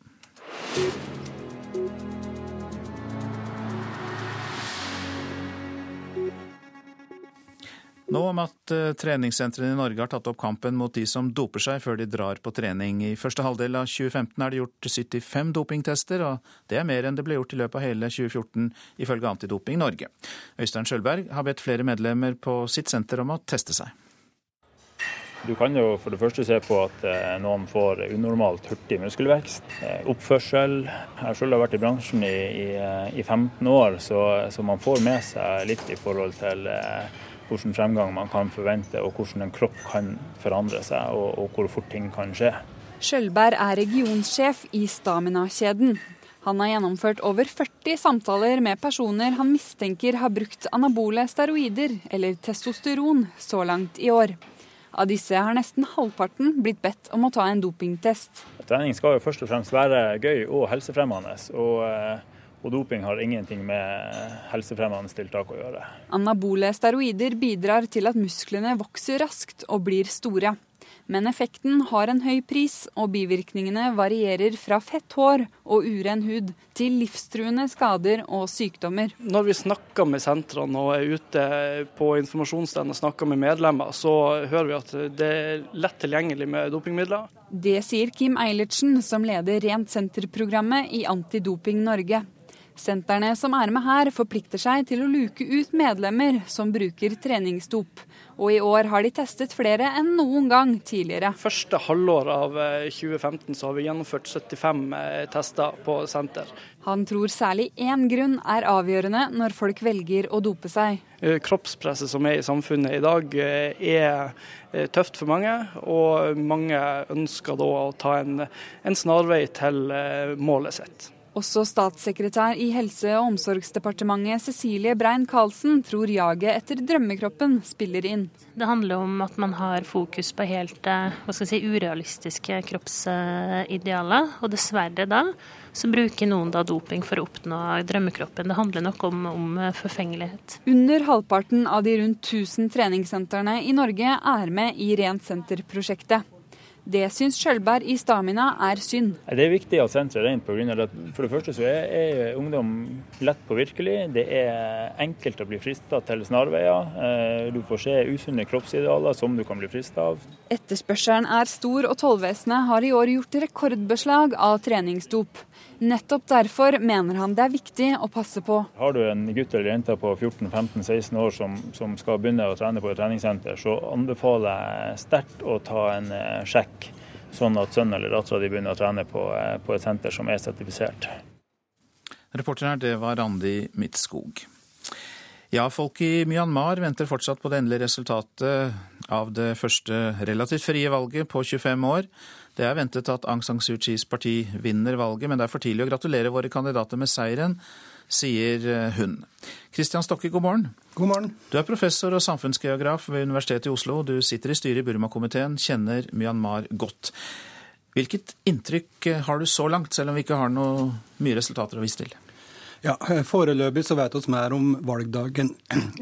Nå om at uh, treningssentrene i Norge har tatt opp kampen mot de som doper seg før de drar på trening. I første halvdel av 2015 er det gjort 75 dopingtester, og det er mer enn det ble gjort i løpet av hele 2014, ifølge Antidoping Norge. Øystein Sjølberg har bedt flere medlemmer på sitt senter om å teste seg. Du kan jo for det første se på at eh, noen får unormalt hurtig muskelvekst. Eh, oppførsel. Jeg har selv vært i bransjen i, i, i 15 år, så, så, man får med seg litt i forhold til hvilken fremgang man kan forvente, og hvordan en kropp kan forandre seg, og, og hvor fort ting kan skje. Skjølberg er regionsjef i Stamina-kjeden. Han har gjennomført over 40 samtaler med personer han mistenker har brukt anabole steroider, eller testosteron, så langt i år. Av disse har nesten halvparten blitt bedt om å ta en dopingtest. Trening skal jo først og fremst være gøy og helsefremmende. og eh, og doping har ingenting med helsefremmende tiltak å gjøre. Anabole steroider bidrar til at musklene vokser raskt og blir store. Men effekten har en høy pris, og bivirkningene varierer fra fett hår og uren hud til livstruende skader og sykdommer. Når vi snakker med sentrene og er ute på informasjonsstand og snakker med medlemmer, så hører vi at det er lett tilgjengelig med dopingmidler. Det sier Kim Eilertsen, som leder Rent senter-programmet i Antidoping Norge. Sentrene som er med her, forplikter seg til å luke ut medlemmer som bruker treningsdop. Og i år har de testet flere enn noen gang tidligere. Første halvår av 2015 eh, så har vi gjennomført 75 eh, tester på senter. Han tror særlig én grunn er avgjørende når folk velger å dope seg. Eh, kroppspresset som er i samfunnet i dag er tøft for mange, og mange ønsker da å ta en, en snarvei til målet sitt. Også statssekretær i Helse- og omsorgsdepartementet Cecilie Brein-Karlsen tror jaget etter drømmekroppen spiller inn. Det handler om at man har fokus på helt eh, si, urealistiske kroppsidealer. Og dessverre da så bruker noen da doping for å oppnå drømmekroppen. Det handler nok om, om forfengelighet. Under halvparten av de rundt 1000 treningssentrene i Norge er med i Rent senter-prosjektet. Det syns Skjølberg i Stamina er synd. Det er viktig at senteret er rent. Av at for det første så er, er ungdom lett påvirkelig. Det er enkelt å bli frista til snarveier. Eh, du får se usunne kroppsidealer som du kan bli frista av. Etterspørselen er stor, og tollvesenet har i år gjort rekordbeslag av treningsdop. Nettopp derfor mener han det er viktig å passe på. Har du en gutt eller jente på 14-15-16 år som, som, skal begynne å trene på et treningssenter, så anbefaler jeg sterkt å ta en eh, sjekk, sånn at sønnen eller dattera di begynner å trene på, eh, på, et senter som er sertifisert. Reporter her, det var Randi Midtskog. Ja, folk i Myanmar venter fortsatt på det endelige resultatet av det første relativt frie valget på 25 år. Det er ventet at Aung San Suu Kyis parti vinner valget, men det er for tidlig å gratulere våre kandidater med seieren, sier eh, hun. Kristian Stokke, god morgen. God morgen. Du er professor og samfunnsgeograf ved Universitetet i Oslo. Du sitter i styret i Burmakomiteen, kjenner Myanmar godt. Hvilket inntrykk eh, har du så langt, selv om vi ikke har noe mye resultater å vise til? Ja, Foreløpig så vet vi mer om valgdagen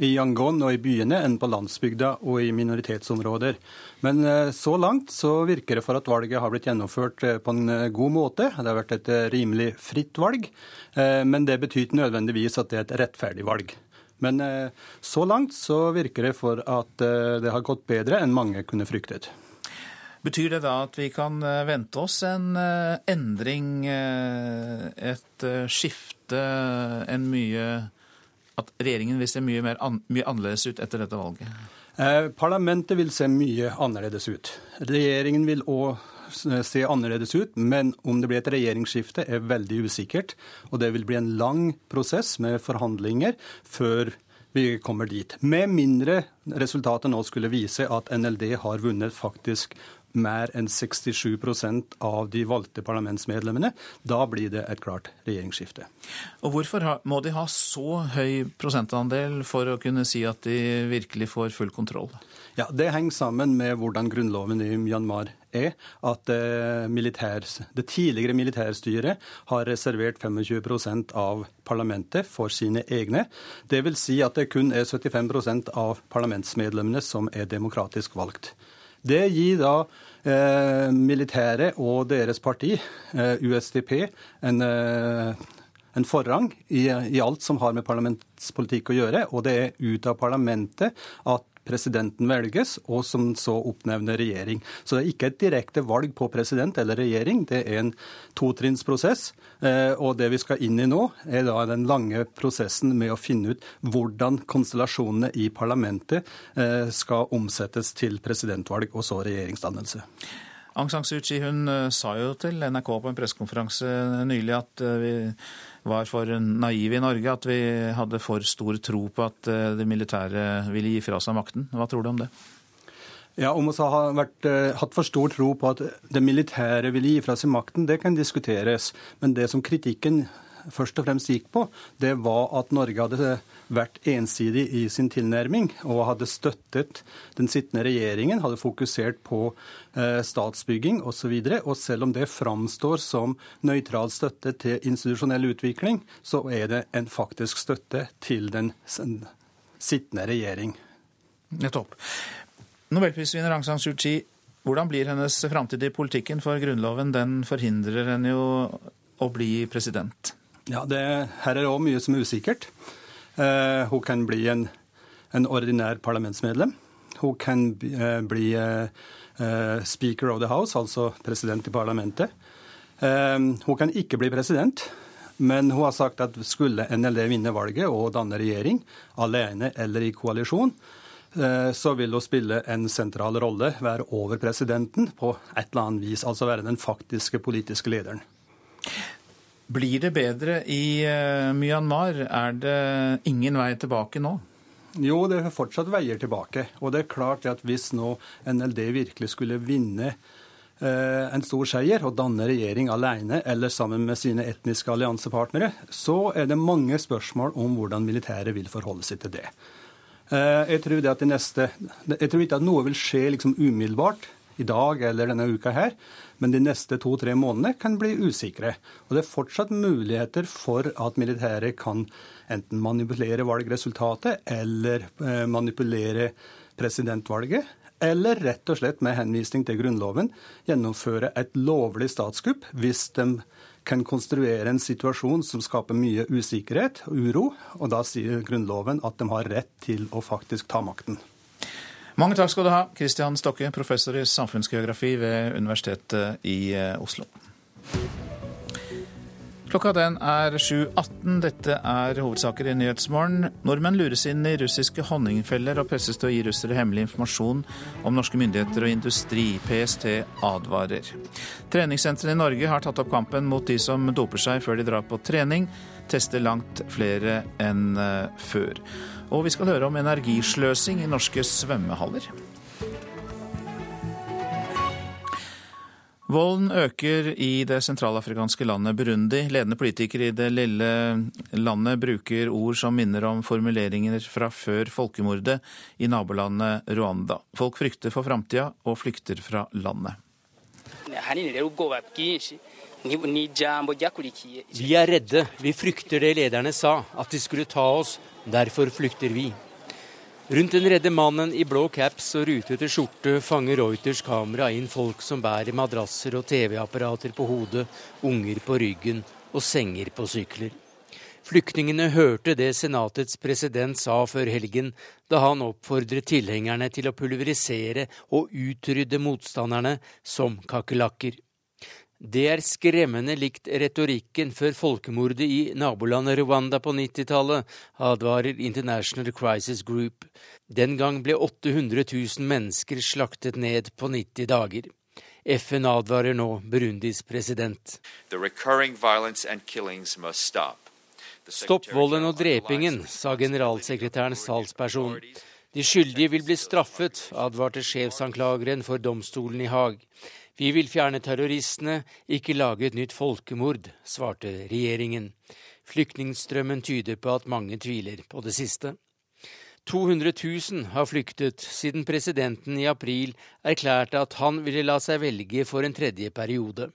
i Yangon og i byene enn på landsbygda og i minoritetsområder. Men eh, så langt så virker det for at valget har blitt gjennomført eh, på en eh, god måte. Det har vært et rimelig fritt valg, men det betyr ikke nødvendigvis at det er et rettferdig valg. Men så langt så virker det for at det har gått bedre enn mange kunne fryktet. Betyr det da at vi kan vente oss en endring, et skifte? en mye At regjeringen vil se mye, mer, mye annerledes ut etter dette valget? Eh, parlamentet vil se mye annerledes ut. Regjeringen vil òg se annerledes ut, men om det blir et regjeringsskifte er veldig usikkert. Og det vil bli en lang prosess med forhandlinger før vi kommer dit. Med mindre resultatet nå skulle vise at NLD har vunnet faktisk mer enn 67% av de valgte parlamentsmedlemmene. Da blir det et klart regjeringsskifte. Og Hvorfor må de ha så høy prosentandel for å kunne si at de virkelig får full kontroll? Ja, Det henger sammen med hvordan grunnloven i Myanmar er. At eh, militær, det tidligere militærstyret har reservert 25% av parlamentet for sine egne. Det vil si at det kun er 75% av parlamentsmedlemmene som er demokratisk valgt. Det gir da eh, militæret og deres parti, eh, USDP, en, eh, en forrang i, i, alt som har med parlamentspolitikk å gjøre. Og det er ut av parlamentet at presidenten velges, og som så oppnevner regjering. Så det er ikke et direkte valg på president eller regjering, det er en totrinnsprosess. Eh, og det vi skal inn i nå, er da den lange prosessen med å finne ut hvordan konstellasjonene i parlamentet eh, skal omsettes til presidentvalg og så regjeringsdannelse. Aung San Suu Kyi hun eh, sa jo til NRK på en pressekonferanse nylig at vi var for naive i Norge, at vi hadde for stor tro på at eh, det militære ville gi fra seg makten. Hva tror du om det? Ja, Om vi har vært, uh, hatt for stor tro på at det militære ville gi fra seg makten, det kan diskuteres. Men det som kritikken først og fremst gikk på, det var at Norge hadde vært ensidig i sin tilnærming og hadde støttet den sittende regjeringen, hadde fokusert på eh, statsbygging osv. Og, så og selv om det framstår som nøytral støtte til institusjonell utvikling, så er det en faktisk støtte til den sittende regjering. Nettopp. Nobelprisvinner Aung San Suu Kyi, hvordan blir hennes framtid i politikken? For Grunnloven den forhindrer henne jo å bli president. Ja, det, Her er det òg mye som er usikkert. Eh, hun kan bli en, en, ordinær parlamentsmedlem. Hun kan eh, bli eh, speaker of the house, altså president i parlamentet. Eh, hun kan ikke bli president. Men hun har sagt at skulle NLD vinne valget og danne regjering, alene eller i koalisjon, eh, så vil hun spille en sentral rolle, være over presidenten på et eller annet vis. Altså være den faktiske politiske lederen. Blir det bedre i eh, Myanmar? Er det ingen vei tilbake nå? Jo, det er fortsatt veier tilbake. Og det er klart at hvis nå NLD virkelig skulle vinne en stor seier og danne regjering alene eller sammen med sine etniske alliansepartnere, så er det mange spørsmål om hvordan militæret vil forholde seg til det. Jeg tror, det neste, jeg tror ikke at noe vil skje liksom umiddelbart i dag eller denne uka her, men de neste to-tre månedene kan bli usikre. Og det er fortsatt muligheter for at militæret kan enten manipulere valgresultatet eller manipulere presidentvalget eller rett og slett med henvisning til Grunnloven gjennomføre et lovlig statskupp hvis de kan konstruere en situasjon som skaper mye usikkerhet og uro. Og da sier Grunnloven at de har rett til å faktisk ta makten. Mange takk skal du ha, Kristian Stokke, professor i samfunnsgeografi ved Universitetet i eh, Oslo. Klokka den er 7.18. Dette er hovedsaker i Nyhetsmorgen. Nordmenn lures inn i russiske honningfeller og presses til å gi russere hemmelig informasjon om norske myndigheter og industri. PST advarer. Treningssentrene i Norge har tatt opp kampen mot de som doper seg før de drar på trening. Tester langt flere enn eh, før. Og vi skal høre om energisløsing i norske svømmehaller. Volden øker i det sentralafrikanske landet Burundi. Ledende politikere i det lille landet bruker ord som minner om formuleringer fra før folkemordet i nabolandet Rwanda. Folk frykter for framtida og flykter fra landet. Vi er redde. Vi frykter det lederne sa, at de skulle ta oss. Derfor flykter vi. Rundt den redde mannen i blå caps og rutete skjorte fanger Reuters kamera inn folk som bærer madrasser og TV-apparater på hodet, unger på ryggen og senger på sykler. Flyktningene hørte det senatets president sa før helgen, da han oppfordret tilhengerne til å pulverisere og utrydde motstanderne som kakerlakker. Det er skremmende likt retorikken før folkemordet i nabolandet Rwanda på 90-tallet, advarer International Crisis Group. Den gang ble 800 000 mennesker slaktet ned på 90 dager. FN advarer nå Burundis president. Stopp volden og drepingen, sa generalsekretærens salgsperson. De skyldige vil bli straffet, advarte sjefsanklageren for domstolen i Haag. Vi vil fjerne terroristene, ikke lage et nytt folkemord, svarte regjeringen. Flyktningstrømmen tyder på at mange tviler på det siste. 200 000 har flyktet siden presidenten i april erklærte at han ville la seg velge for en tredje periode.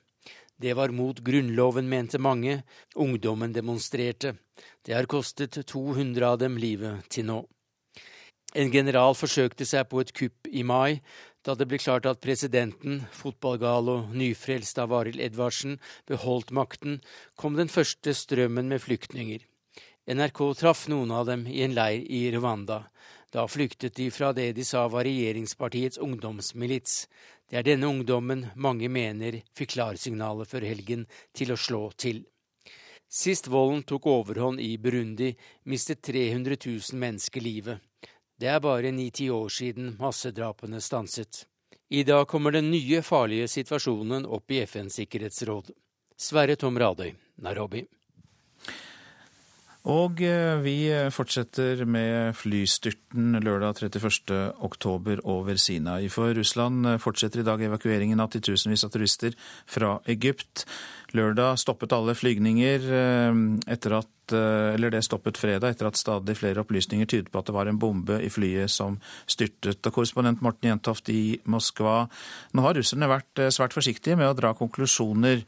Det var mot Grunnloven, mente mange. Ungdommen demonstrerte. Det har kostet 200 av dem livet til nå. En general forsøkte seg på et kupp i mai, da det ble klart at presidenten, fotballgal og nyfrelst av Arild Edvardsen, beholdt makten, kom den første strømmen med flyktninger. NRK traff noen av dem i en leir i Rwanda. Da flyktet de fra det de sa var regjeringspartiets ungdomsmilits. Det er denne ungdommen mange mener fikk klarsignalet før helgen til å slå til. Sist volden tok overhånd i Burundi, mistet 300 000 mennesker livet. Det er bare ni-ti år siden massedrapene stanset. I dag kommer den nye farlige situasjonen opp i FNs sikkerhetsråd. Sverre Tom Radøy, Nairobi. Og eh, vi fortsetter med flystyrten lørdag 31. oktober over Sinai. For Russland fortsetter i dag evakueringen av titusenvis av turister fra Egypt. Lørdag stoppet alle flygninger eh, etter at Eh, eller det stoppet fredag etter at stadig flere opplysninger tydet på at det var en bombe i flyet som styrtet. Og korrespondent Morten Jentoft i Moskva, nå har russerne vært eh, svært forsiktige med å dra konklusjoner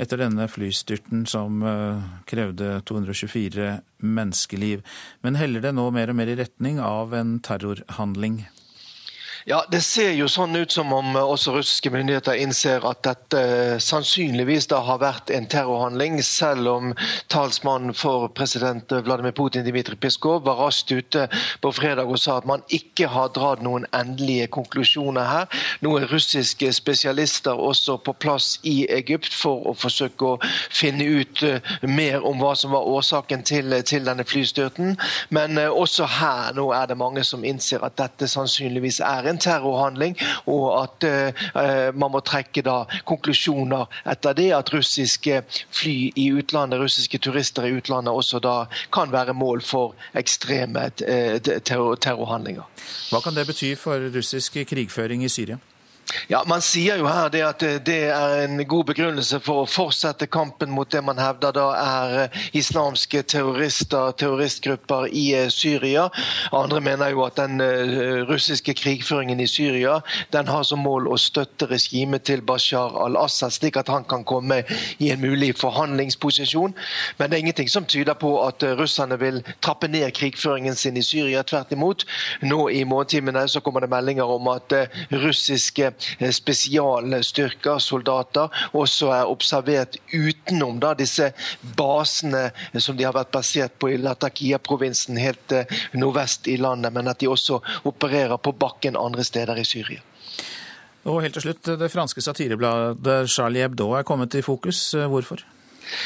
etter denne flystyrten som eh, krevde 224 menneskeliv. Men heller det nå mer og mer i retning av en terrorhandling? Ja, Det ser jo sånn ut som om også russiske myndigheter innser at dette sannsynligvis da har vært en terrorhandling, selv om talsmannen for president Vladimir Putin, Dmitrij Peskov var raskt ute på fredag og sa at man ikke har dratt noen endelige konklusjoner her. Nå er russiske spesialister også på plass i Egypt for å forsøke å finne ut eh, mer om hva som var årsaken til, til denne flystyrten. Men eh, også her nå er det mange som innser at dette sannsynligvis er en en terrorhandling, og at eh, man må trekke da konklusjoner etter det. At russiske fly i utlandet, russiske turister i utlandet også da kan være mål for ekstreme uh, terror terrorhandlinger. Hva kan det bety for russisk krigføring i Syria? Ja, Man sier jo her det at det er en god begrunnelse for å fortsette kampen mot det man hevder da er eh, islamske terrorister, terroristgrupper i eh, Syria. Andre mener jo at den eh, russiske krigføringen i Syria den har som mål å støtte regimet til Bashar al-Assad, slik at han kan komme i en mulig forhandlingsposisjon. Men det er ingenting som tyder på at russerne vil trappe ned krigføringen sin i Syria. Tvert imot. Nå i morgentimene så kommer det meldinger om at russiske Eh, spesialstyrker, soldater, også er observert utenom da, disse basene som de har vært basert på i Latakia-provinsen helt eh, nordvest i landet, men at de også opererer på bakken andre steder i Syria. Og helt til slutt, Det franske satirebladet Charlie Hebdo er kommet i fokus. Hvorfor?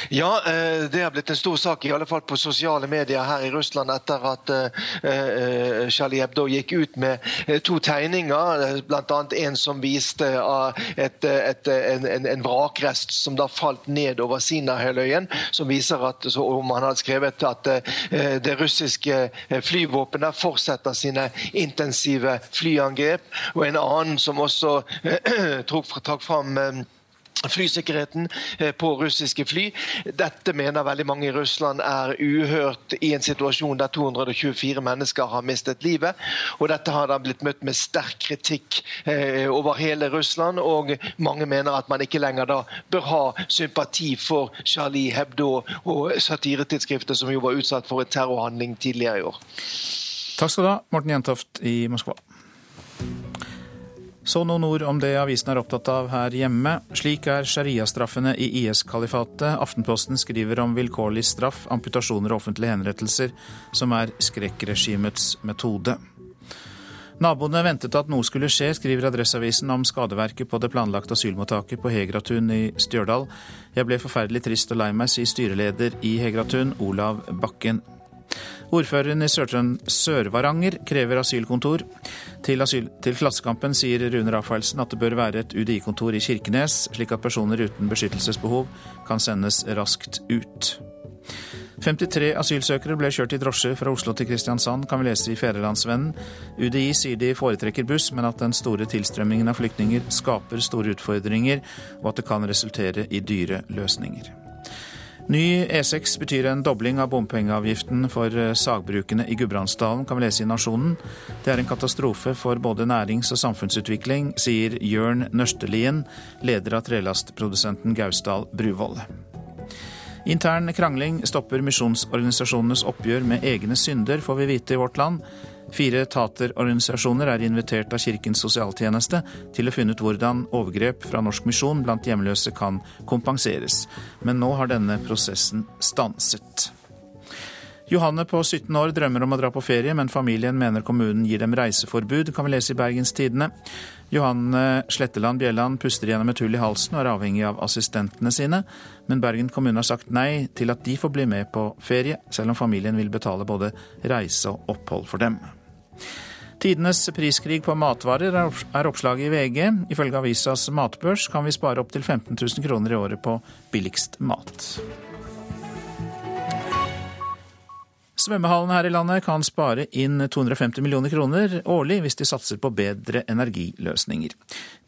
Ja, eh, det har blitt en stor sak, i alle fall på sosiale medier her i Russland, etter at eh, eh, Charlie Hebdo gikk ut med to tegninger. Bl.a. en som viste et, et, en, en, vrakrest som da falt ned over Sinai-halvøyen. Som viser at om han hadde skrevet at det russiske flyvåpenet fortsetter sine intensive flyangrep. Og en annen som også trakk fram flysikkerheten eh, på russiske fly. Dette mener veldig mange i Russland er uhørt i en situasjon der 224 mennesker har mistet livet. Og dette har da blitt møtt med sterk kritikk eh, over hele Russland, og mange mener at man ikke lenger da bør ha sympati for Charlie Hebdo og satiretidsskriftet som jo var utsatt for en terrorhandling tidligere i år. Takk skal du ha, Morten Jentoft i Moskva. Så noen ord om det avisen er opptatt av her hjemme. Slik er sharia-straffene i IS-kalifatet. Aftenposten skriver om vilkårlig straff, amputasjoner og offentlige henrettelser, som er skrekkregimets metode. Naboene ventet at noe skulle skje, skriver Adresseavisen om skadeverket på det planlagte asylmottaket på Hegratun i Stjørdal. Jeg ble forferdelig trist og lei meg, sier styreleder i Hegratun, Olav Bakken. Ordføreren i Sør-Varanger krever asylkontor. Til, asyl, til Klassekampen sier Rune Rafaelsen at det bør være et UDI-kontor i Kirkenes, slik at personer uten beskyttelsesbehov kan sendes raskt ut. 53 asylsøkere ble kjørt i drosje fra Oslo til Kristiansand, kan vi lese i Fædrelandsvennen. UDI sier de foretrekker buss, men at den store tilstrømmingen av flyktninger skaper store utfordringer, og at det kan resultere i dyre løsninger. Ny E6 betyr en dobling av bompengeavgiften for eh, sagbrukene i Gudbrandsdalen, kan vi lese i Nasjonen. Det er en katastrofe for både nærings- og samfunnsutvikling, sier Jørn Nørstelien, leder av trelastprodusenten Gausdal Bruvoll. Intern krangling stopper misjonsorganisasjonenes oppgjør med egne synder, får vi vite i Vårt Land. Fire taterorganisasjoner er invitert av Kirkens sosialtjeneste til å finne ut hvordan overgrep fra Norsk Misjon blant hjemløse kan kompenseres. Men nå har denne prosessen stanset. Johanne på 17 år drømmer om å dra på ferie, men familien mener kommunen gir dem reiseforbud, kan vi lese i Bergens Tidende. Johanne Sletteland Bjelland puster gjennom et hull i halsen og er avhengig av assistentene sine, men Bergen kommune har sagt nei til at de får bli med på ferie, selv om familien vil betale både reise og opphold for dem. Tidenes priskrig på matvarer er oppslaget i VG. Ifølge avisas matbørs kan vi spare opptil 15 000 kroner i året på billigst mat. Svømmehallene her i landet kan spare inn 250 millioner kroner årlig hvis de satser på bedre energiløsninger.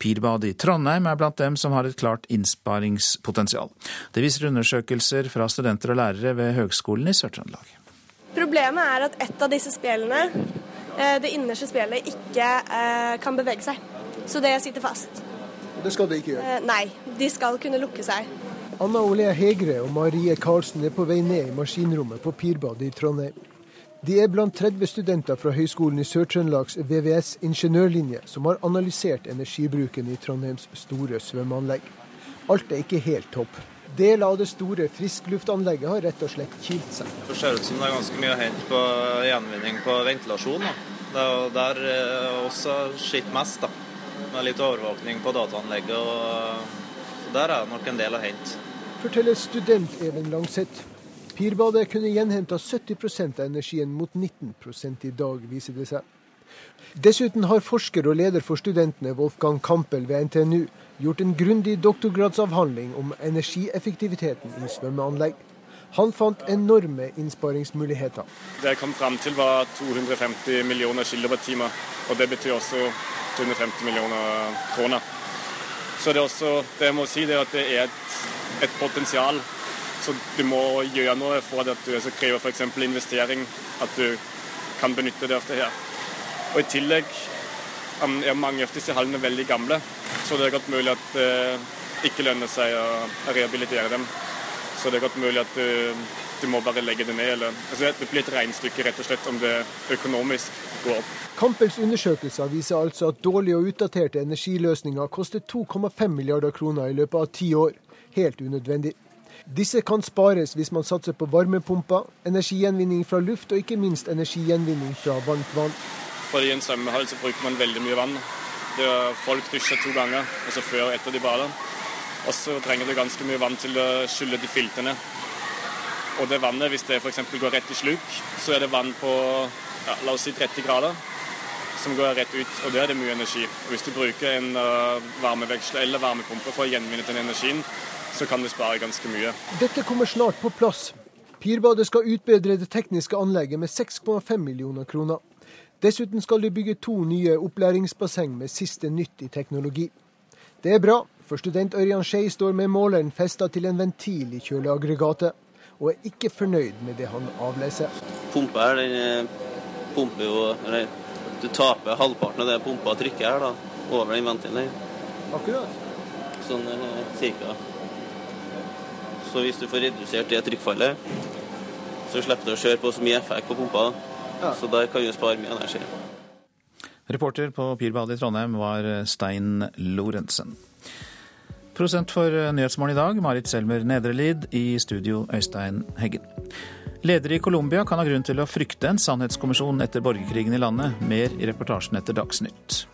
Pirbadet i Trondheim er blant dem som har et klart innsparingspotensial. Det viser undersøkelser fra studenter og lærere ved Høgskolen i Sør-Trøndelag. Problemet er at et av disse spjelene det innerste spjeldet ikke eh, kan bevege seg. Så det sitter fast. Det skal det ikke gjøre? Eh, nei, de skal kunne lukke seg. Anna Olea Hegre og Marie Karlsen er på vei ned i maskinrommet på Pirbadet i Trondheim. De er blant 30 studenter fra Høgskolen i Sør-Trøndelags VVS ingeniørlinje som har analysert energibruken i Trondheims store svømmeanlegg. Alt er ikke helt topp. Deler av det store friskluftanlegget har rett og slett kilt seg. Det ser ut som det er ganske mye å hente på gjenvinning på ventilasjon. Da. Det er der eh, også skitt mest, da. med litt overvåkning på dataanlegget. og Der er det nok en del å hente. Forteller student Even Langseth. Pirbadet kunne gjenhenta 70% av energien mot 19 i dag, viser det seg. Dessuten har forsker og leder for studentene Wolfgang Kampel ved NTNU gjort en grundig doktorgradsavhandling om energieffektiviteten i svømmeanlegg. Han fant enorme innsparingsmuligheter. Det jeg kom fram til var 250 millioner kilowattimer, og det betyr også 250 millioner kroner. Så det, er også, det jeg må si det er at det er et, et potensial. Så du må gjøre noe for at du så krever f.eks. investering, at du kan benytte det av det her. Og I tillegg er mange av disse hallene veldig gamle, så det er godt mulig at det ikke lønner seg å rehabilitere dem. Så det er godt mulig at du, du må bare legge det ned. Eller, altså det blir et regnestykke rett og slett om det økonomisk går opp. Kampels undersøkelser viser altså at dårlige og utdaterte energiløsninger koster 2,5 milliarder kroner i løpet av ti år. Helt unødvendig. Disse kan spares hvis man satser på varmepumper, energigjenvinning fra luft og ikke minst energigjenvinning fra varmt vann. For I en svømmehall så bruker man veldig mye vann. Folk dusjer to ganger, altså før og etter de bader. Og så trenger du ganske mye vann til å skylle de filtene. Og det vannet, hvis det f.eks. går rett i sluk, så er det vann på ja, la oss si 30 grader som går rett ut, og da er det mye energi. Og hvis du bruker en uh, varmeveksler eller varmepumpe for å gjenvinne den energien, så kan du spare ganske mye. Dette kommer snart på plass. Pirbadet skal utbedre det tekniske anlegget med 6,5 millioner kroner. Dessuten skal de bygge to nye opplæringsbasseng med siste nytt i teknologi. Det er bra, for student Ørjan Skei står med måleren festa til en ventil i kjøleaggregatet, og er ikke fornøyd med det han avleser. Pumpa her, den eh, pumper jo eller, Du taper halvparten av det pumpa trykket her, da, over den ventilen. Akkurat. Sånn eh, cirka. Så hvis du får redusert det trykkfallet, så slipper du å kjøre på så mye effekt på pumpa. Så der kan vi spare mye energi. Reporter på Pirbadet i Trondheim var Stein Lorentzen. Prosent for Nyhetsmorgen i dag, Marit Selmer Nedrelid. I studio, Øystein Heggen. Ledere i Colombia kan ha grunn til å frykte en sannhetskommisjon etter borgerkrigen i landet. Mer i reportasjen etter Dagsnytt.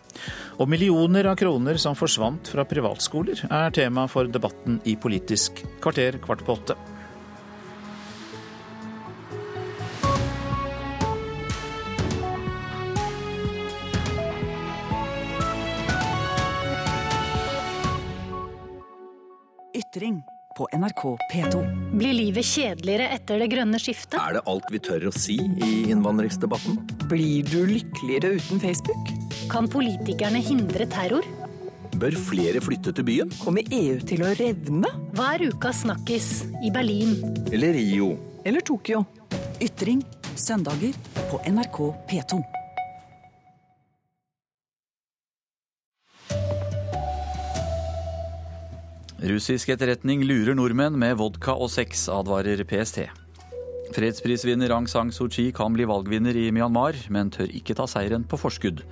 Og millioner av kroner som forsvant fra privatskoler, er tema for debatten i Politisk kvarter kvart på åtte. Ytring på NRK P2. Blir livet kjedeligere etter det grønne skiftet? Er det alt vi tør å si i innvandringsdebatten? Blir du lykkeligere uten Facebook? Kan politikerne hindre terror? Bør flere flytte til byen? Kommer EU til å revne? Hva er ukas snakkis i Berlin? Eller Rio? Eller Tokyo? Ytring søndager på NRK P2. Russisk etterretning lurer nordmenn med vodka og sex, advarer PST. Fredsprisvinner Aung San Suu Kyi kan bli valgvinner i Myanmar, men tør ikke ta seieren på forskudd.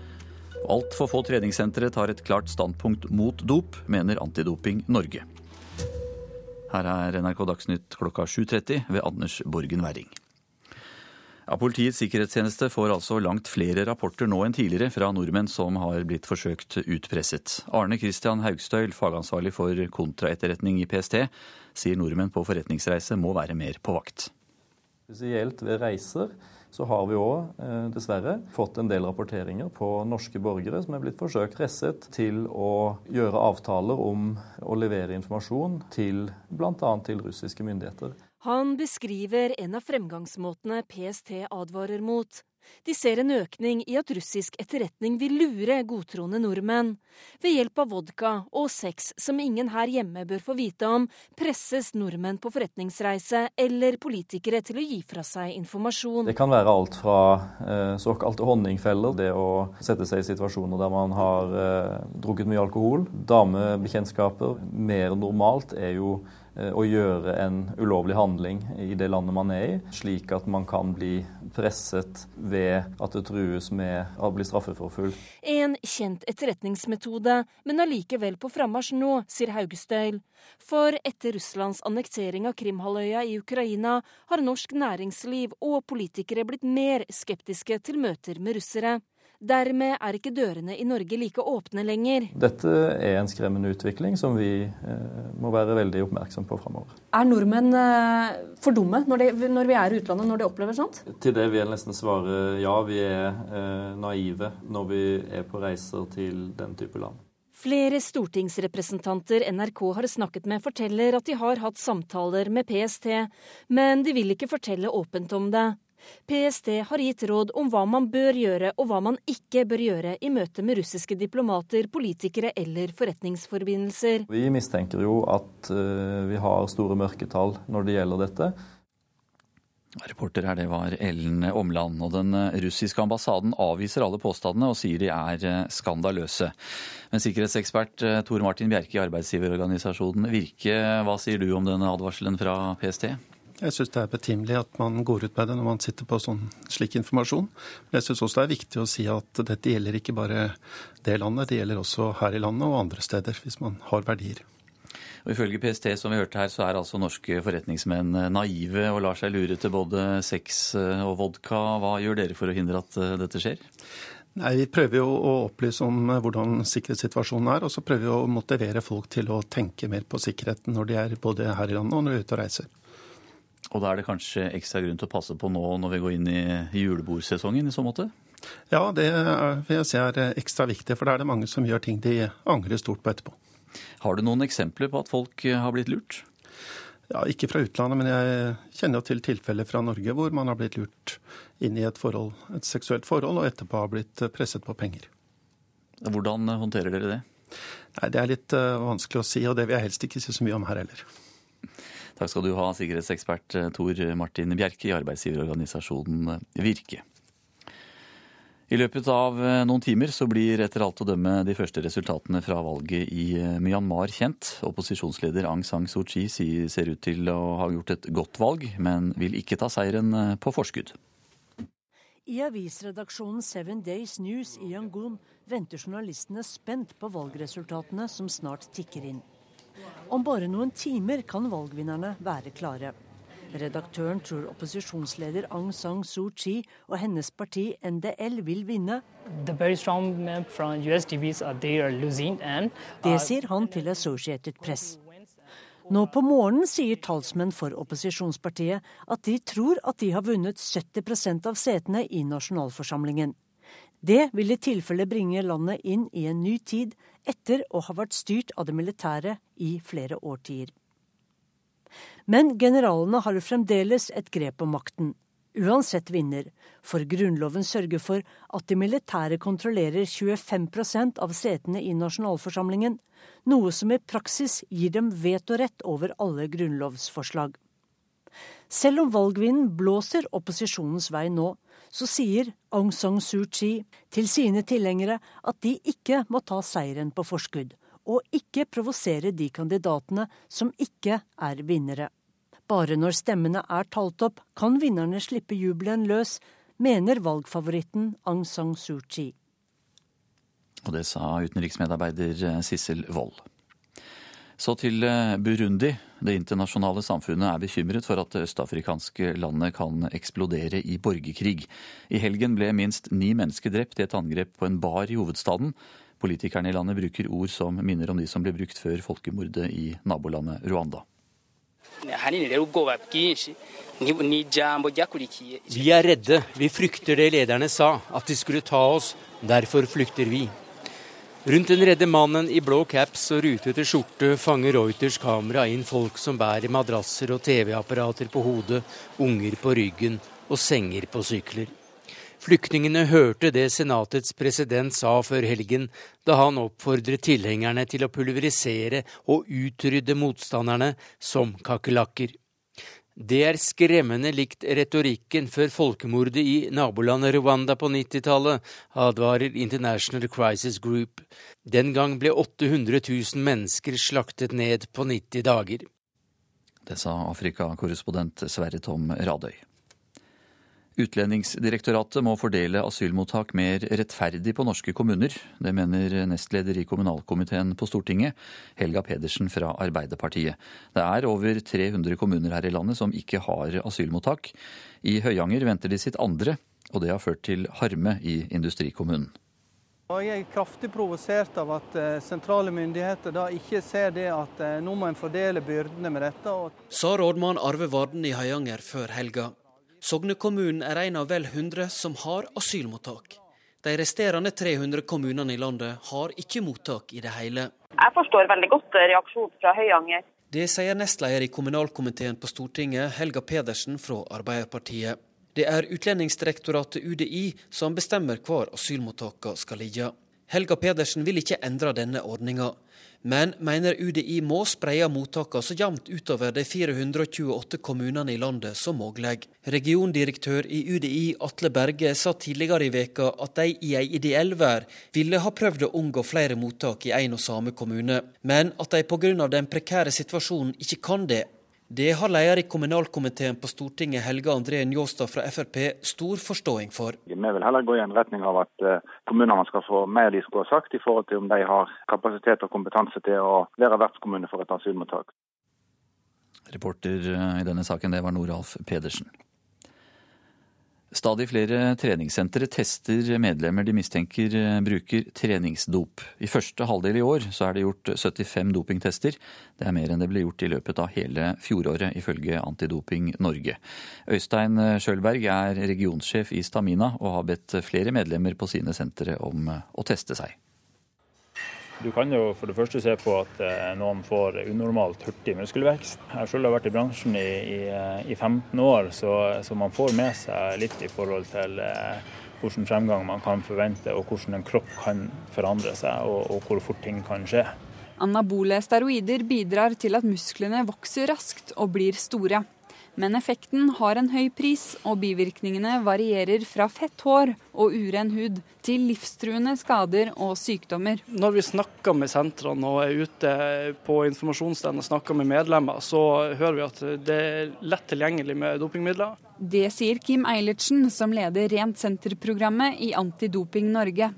Altfor få treningssentre tar et klart standpunkt mot dop, mener Antidoping Norge. Her er NRK Dagsnytt klokka 7.30 ved Anders Borgen Werring. Ja, Politiets sikkerhetstjeneste får altså langt flere rapporter nå enn tidligere fra nordmenn som har blitt forsøkt utpresset. Arne Christian Haugstøyl, fagansvarlig for kontraetterretning i PST, sier nordmenn på forretningsreise må være mer på vakt. Spesielt ved reiser så har vi òg, eh, dessverre, fått en del rapporteringer på norske borgere som er blitt forsøkt presset til å gjøre avtaler om å levere informasjon til bl.a. til russiske myndigheter. Han beskriver en av fremgangsmåtene PST advarer mot. De ser en økning i at russisk etterretning vil lure godtroende nordmenn. Ved hjelp av vodka og sex som ingen her hjemme bør få vite om, presses nordmenn på forretningsreise eller politikere til å gi fra seg informasjon. Det kan være alt fra eh, såkalte honningfeller, det å sette seg i situasjoner der man har eh, drukket mye alkohol. Damebekjentskaper. Mer normalt er jo å gjøre en ulovlig handling i det landet man er i, slik at man kan bli presset ved at det trues med å bli straffeforfulgt. En kjent etterretningsmetode, men allikevel på frammarsj nå, sier Haugestøyl. For etter Russlands annektering av Krimhalvøya i Ukraina har norsk næringsliv og politikere blitt mer skeptiske til møter med russere. Dermed er ikke dørene i Norge like åpne lenger. Dette er en skremmende utvikling som vi eh, må være veldig oppmerksom på framover. Er nordmenn eh, for dumme når, de, når, vi er i utlandet, når de opplever sånt? Til det vil jeg nesten svare ja. Vi er eh, naive når vi er på reiser til den type land. Flere stortingsrepresentanter NRK har snakket med, forteller at de har hatt samtaler med PST, men de vil ikke fortelle åpent om det. PST har gitt råd om hva man bør gjøre og hva man ikke bør gjøre i møte med russiske diplomater, politikere eller forretningsforbindelser. Vi mistenker jo at eh, vi har store mørketall når det gjelder dette. Reporter her, det var Ellen Omland. Og den eh, russiske ambassaden avviser alle påstandene og sier de er eh, skandaløse. Men sikkerhetsekspert Tor Martin Bjerke i arbeidsgiverorganisasjonen Virke, hva sier du om denne advarselen fra PST? Jeg syns det er betimelig at man går ut med det når man sitter på sånn slik informasjon. Men jeg syns også det er viktig å si at dette gjelder ikke bare det landet, det gjelder også her i landet og andre steder, hvis man har verdier. Og Ifølge PST som vi hørte her, så er altså norske forretningsmenn eh, naive og lar seg lure til både sex eh, og vodka. Hva gjør dere for å hindre at eh, dette skjer? Nei, Vi prøver jo å opplyse om hvordan sikkerhetssituasjonen er, og så prøver vi å motivere folk til å tenke mer på sikkerheten når de er både her i landet og når de er ute og reiser. Og da er det kanskje ekstra grunn til å passe på nå når vi går inn i julebordsesongen i så måte? Ja, det vil jeg si er ekstra viktig, for da er det mange som gjør ting de angrer stort på etterpå. Har du noen eksempler på at folk eh, har blitt lurt? Ja, Ikke fra utlandet, men jeg kjenner til tilfeller fra Norge hvor man har blitt lurt inn i et, forhold, et seksuelt forhold og etterpå har blitt eh, presset på penger. Hvordan eh, håndterer dere det? Nei, Det er litt vanskelig å si, og det vil jeg helst ikke si så mye om her heller. Takk skal du ha, sikkerhetsekspert Tor Martin Bjerke i arbeidsgiverorganisasjonen Virke. I løpet av eh, noen timer så blir etter alt å dømme de første resultatene fra valget i eh, Myanmar kjent. Opposisjonsleder Aung San Suu Kyi ser ut til å ha gjort et godt valg, men vil ikke ta seieren eh, på forskudd. I avisredaksjonen Seven Days News i Yangon venter journalistene spent på valgresultatene som snart tikker inn. Om bare noen timer kan valgvinnerne være klare. Redaktøren tror opposisjonsleder Aung San Suu Kyi og hennes parti NDL vil vinne. Det sier han til Associated Press. Nå på morgenen sier talsmenn for opposisjonspartiet at de tror at de har vunnet 70% av setene i nasjonalforsamlingen. Det vil i tilfelle bringe landet inn i en ny tid, etter å ha vært styrt av det militære i flere årtier. Men generalene har fremdeles et grep om makten. Uansett vinner, for Grunnloven sørger for at de militære kontrollerer 25% av setene i nasjonalforsamlingen, noe som i praksis gir dem vetorett over alle grunnlovsforslag. Selv om valgvinden blåser opposisjonens vei nå, så sier Aung San Suu Kyi til sine tilhengere at de ikke må ta seieren på forskudd, og ikke provosere de kandidatene som ikke er vinnere. Bare når stemmene er talt opp, kan vinnerne slippe jubelen løs, mener valgfavoritten Aung San Suu Kyi. Og det sa utenriksmedarbeider eh, Sissel Wold. Så til eh, Burundi. Det internasjonale samfunnet er bekymret for at det østafrikanske landet kan eksplodere i borgerkrig. I helgen ble minst ni mennesker drept i et angrep på en bar i hovedstaden. Politikerne i landet bruker ord som minner om de som ble brukt før folkemordet i nabolandet Rwanda. Vi er redde. Vi frykter det lederne sa, at de skulle ta oss. Derfor flykter vi. Rundt den redde mannen i blå caps og rutete skjorte fanger Reuters kamera inn folk som bærer madrasser og TV-apparater på hodet, unger på ryggen og senger på sykler. Flyktningene hørte det senatets president sa før helgen, da han oppfordret tilhengerne til å pulverisere og utrydde motstanderne som kakerlakker. Det er skremmende likt retorikken før folkemordet i nabolandet Rwanda på 90-tallet, advarer International Crisis Group. Den gang ble 800 000 mennesker slaktet ned på 90 dager. Det sa Afrikakorrespondent Sverre Tom Radøy. Utlendingsdirektoratet må fordele asylmottak mer rettferdig på norske kommuner. Det mener nestleder i kommunalkomiteen på Stortinget, Helga Pedersen fra Arbeiderpartiet. Det er over 300 kommuner her i landet som ikke har asylmottak. I Høyanger venter de sitt andre, og det har ført til harme i industrikommunen. Jeg er kraftig provosert av at eh, sentrale myndigheter da ikke ser det at eh, nå må en fordele byrdene med dette. Sa rådmann Arve Varden i Høyanger før helga. Sognekommunen er en av vel 100 som har asylmottak. De resterende 300 kommunene i landet har ikke mottak i det hele. Jeg forstår veldig godt reaksjonen fra Høyanger. Det sier nestleder i kommunalkomiteen på Stortinget, Helga Pedersen fra Arbeiderpartiet. Det er Utlendingsdirektoratet UDI som bestemmer hvor asylmottakene skal ligge. Helga Pedersen vil ikke endre denne ordninga men mener UDI må spreie mottakene så jevnt utover de 428 kommunene i landet som mulig. Regiondirektør i UDI Atle Berge sa tidligere i veka at de i ei ideell vær ville ha prøvd å unngå flere mottak i en og samme kommune, men at de pga. den prekære situasjonen ikke kan det. Det har leder i kommunalkomiteen på Stortinget, Helge André Njåstad fra Frp, stor forståing for. Vi vil heller gå i en retning av at eh, kommunene skal få mer de skulle ha sagt, i forhold til om de har kapasitet og kompetanse til å være vertskommune for et asylmottak. Reporter eh, i denne saken, det var Noralf Pedersen. Stadig flere treningssentre tester medlemmer de mistenker eh, bruker treningsdop. I første halvdel i år så er det gjort 75 dopingtester. Det er mer enn det ble gjort i løpet av hele fjoråret, ifølge Antidoping Norge. Øystein Sjølberg er regionssjef i Stamina og har bedt flere medlemmer på sine sentre om å teste seg. Du kan jo for det første se på at eh, noen får unormalt hurtig muskelvekst. Jeg selv har vært i bransjen i, i, i 15 år, så, så, man får med seg litt i forhold til hvordan hvilken fremgang man kan forvente, og hvordan en kropp kan forandre seg, og, og hvor fort ting kan skje. Anabole steroider bidrar til at musklene vokser raskt og blir store. Men effekten har en høy pris, og bivirkningene varierer fra fett hår og uren hud til livstruende skader og sykdommer. Når vi snakker med sentrene og er ute på informasjonsstedene og snakker med medlemmer, så hører vi at det er lett tilgjengelig med dopingmidler. Det sier Kim Eilertsen, som leder Rent senter-programmet i Antidoping Norge.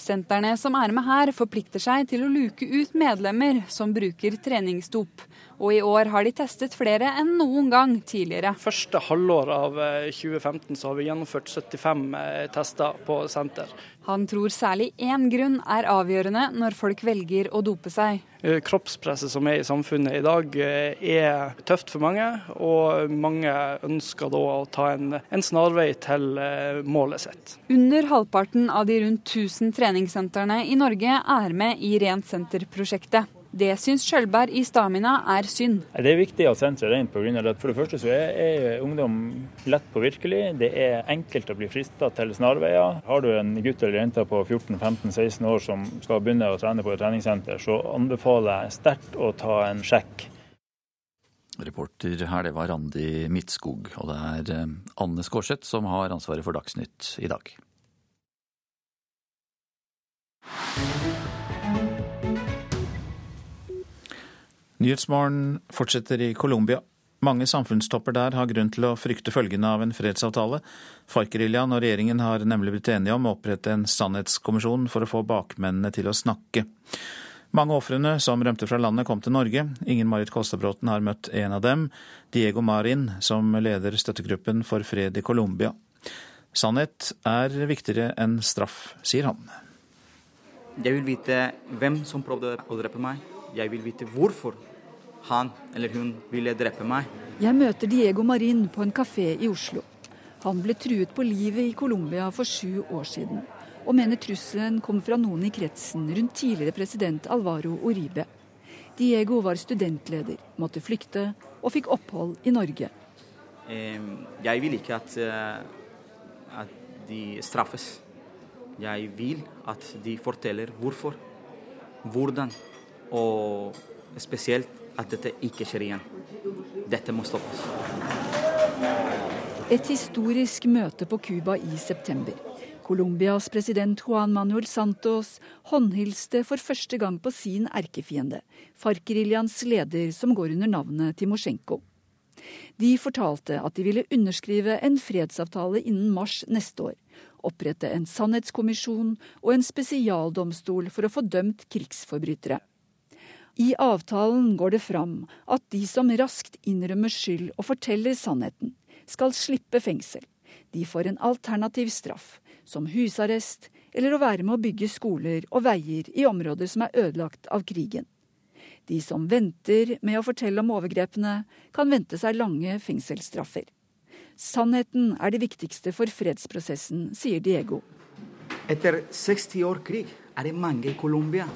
Sentrene som er med her, forplikter seg til å luke ut medlemmer som bruker treningsdop. Og i år har de testet flere enn noen gang tidligere. Første halvår av 2015 så har vi gjennomført 75 eh, tester på senter. Han tror særlig én grunn er avgjørende når folk velger å dope seg. Eh, kroppspresset som er i samfunnet i dag eh, er tøft for mange, og mange ønsker da å ta en, en snarvei til målet sitt. Under halvparten av de rundt 1000 treningssentrene i Norge er med i Rent senter-prosjektet. Det syns Skjølberg i Stamina er synd. Det er viktig at senteret er rent pga. at for det første så er, er ungdom lett påvirkelig. Det er enkelt å bli frista til snarveier. Har du en gutt eller jente på 14-15-16 år som skal begynne å trene på et treningssenter, så anbefaler jeg sterkt å ta en sjekk. Reporter her, det var Randi Midtskog. Og det er eh, Anne Skårseth som har ansvaret for Dagsnytt i dag. Nyhetsmorgen fortsetter i Colombia. Mange samfunnstopper der har grunn til å frykte følgene av en fredsavtale. FARC-geriljaen og regjeringen har nemlig blitt enige om å opprette en sannhetskommisjon for å få bakmennene til å snakke. Mange ofrene som rømte fra landet, kom til Norge. Ingen Marit Kolstadbråten har møtt en av dem, Diego Marin, som leder støttegruppen for fred i Colombia. Sannhet er viktigere enn straff, sier han. Jeg vil vite hvem som prøvde å drepe meg. Jeg vil vite hvorfor han eller hun ville drepe meg. Jeg møter Diego Marin på en kafé i Oslo. Han ble truet på livet i Colombia for sju år siden, og mener trusselen kom fra noen i kretsen rundt tidligere president Alvaro Uribe. Diego var studentleder, måtte flykte og fikk opphold i Norge. Jeg vil ikke at, eh, at de straffes. Jeg vil at de forteller hvorfor, hvordan, og spesielt at dette ikke skjer igjen. Dette må stoppes. Et historisk møte på Cuba i september. Colombias president Juan Manuel Santos håndhilste for første gang på sin erkefiende, FARC-geriljaens leder som går under navnet Timosjenko. De fortalte at de ville underskrive en fredsavtale innen mars neste år, opprette en sannhetskommisjon og en spesialdomstol for å få dømt krigsforbrytere. I avtalen går det fram at de som raskt innrømmer skyld og forteller sannheten, skal slippe fengsel. De får en alternativ straff, som husarrest eller å være med å bygge skoler og veier i områder som er ødelagt av krigen. De som venter med å fortelle om overgrepene, kan vente seg lange fengselsstraffer. Sannheten er det viktigste for fredsprosessen, sier Diego. Etter 60 år krig er det mange i Colombia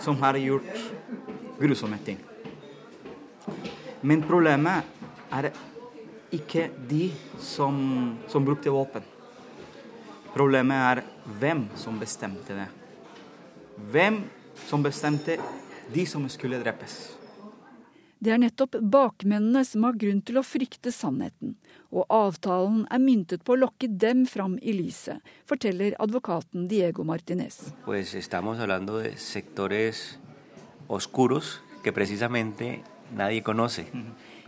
som har gjort grusomme ting. Men problemet er ikke de som, som brukte våpen. Problemet er hvem som bestemte det. Hvem som bestemte de som skulle drepes. Det er nettopp bakmennene som har grunn til å frykte sannheten, og avtalen er myntet på å lokke dem fram i lyset, forteller advokaten Diego Martinez. Pues estamos hablando de sectores oscuros que precisamente nadie conoce.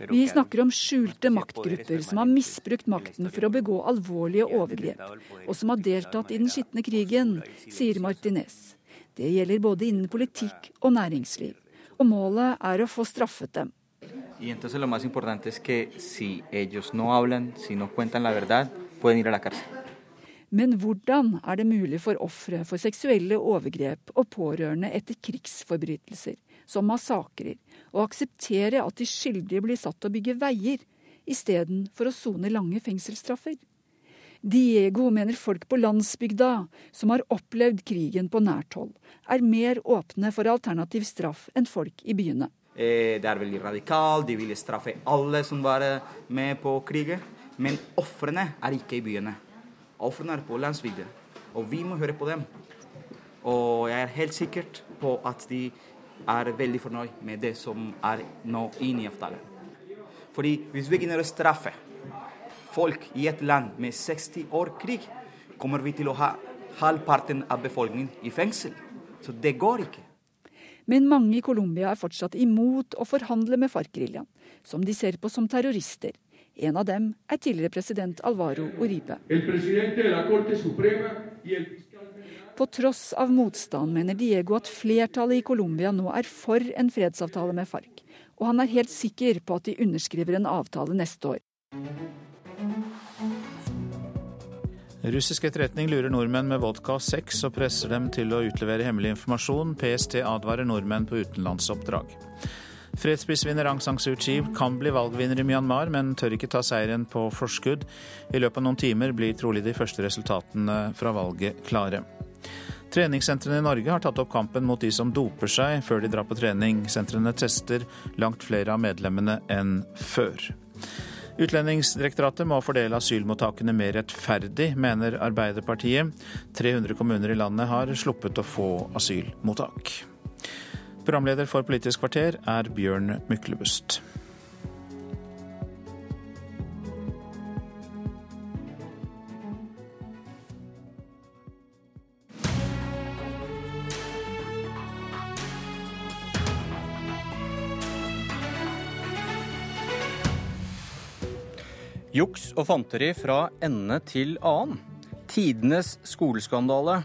Vi snakker om skjulte maktgrupper som har misbrukt makten for å begå alvorlige overgrep, og som har deltatt i den skitne krigen, sier Martinez. Det gjelder både innen politikk og næringsliv. Og målet er å få straffet dem. Y entonces lo más importante es que si ellos no hablan, si no cuentan la verdad, pueden ir a la cárcel. Men hvordan er det mulig for ofre for seksuelle overgrep og pårørende etter krigsforbrytelser, som massakrer, å akseptere at de skyldige blir satt til å bygge veier, istedenfor å sone lange fengselsstraffer? Diego mener folk på landsbygda, som har opplevd krigen på nært hold, er mer åpne for alternativ straff enn folk i byene. Eh, det er veldig radikalt, de vil straffe alle som var med på krigen. Men ofrene er ikke i byene. Ofrene er på landsbygda, og vi må høre på dem. Og jeg er helt sikker på at de er veldig fornøyd med det som er nå inne i avtalen. Fordi hvis vi begynner å straffe folk i et land med 60 år krig, kommer vi til å ha halvparten av befolkningen i fengsel. Så det går ikke. Men mange i Colombia er fortsatt imot å forhandle med FARC-geriljaen, som de ser på som terrorister. En av dem er tidligere president Alvaro Uribe. På tross av motstand mener Diego at flertallet i Colombia nå er for en fredsavtale med FARC, og han er helt sikker på at de underskriver en avtale neste år. Russisk etterretning lurer nordmenn med vodka og sex og presser dem til å utlevere hemmelig informasjon. PST advarer nordmenn på utenlandsoppdrag. Fredsprisvinner Aung San Suu Kyi kan bli valgvinner i Myanmar, men tør ikke ta seieren på forskudd. I løpet av noen timer blir trolig de første resultatene fra valget klare. Treningssentrene i Norge har tatt opp kampen mot de som doper seg før de drar på trening. Sentrene tester langt flere av medlemmene enn før. Utlendingsdirektoratet må fordele asylmottakene mer rettferdig, mener Arbeiderpartiet. 300 kommuner i landet har sluppet å få asylmottak. Programleder for Politisk kvarter er Bjørn Myklebust. Juks og fanteri fra ende til annen. Tidenes skoleskandale.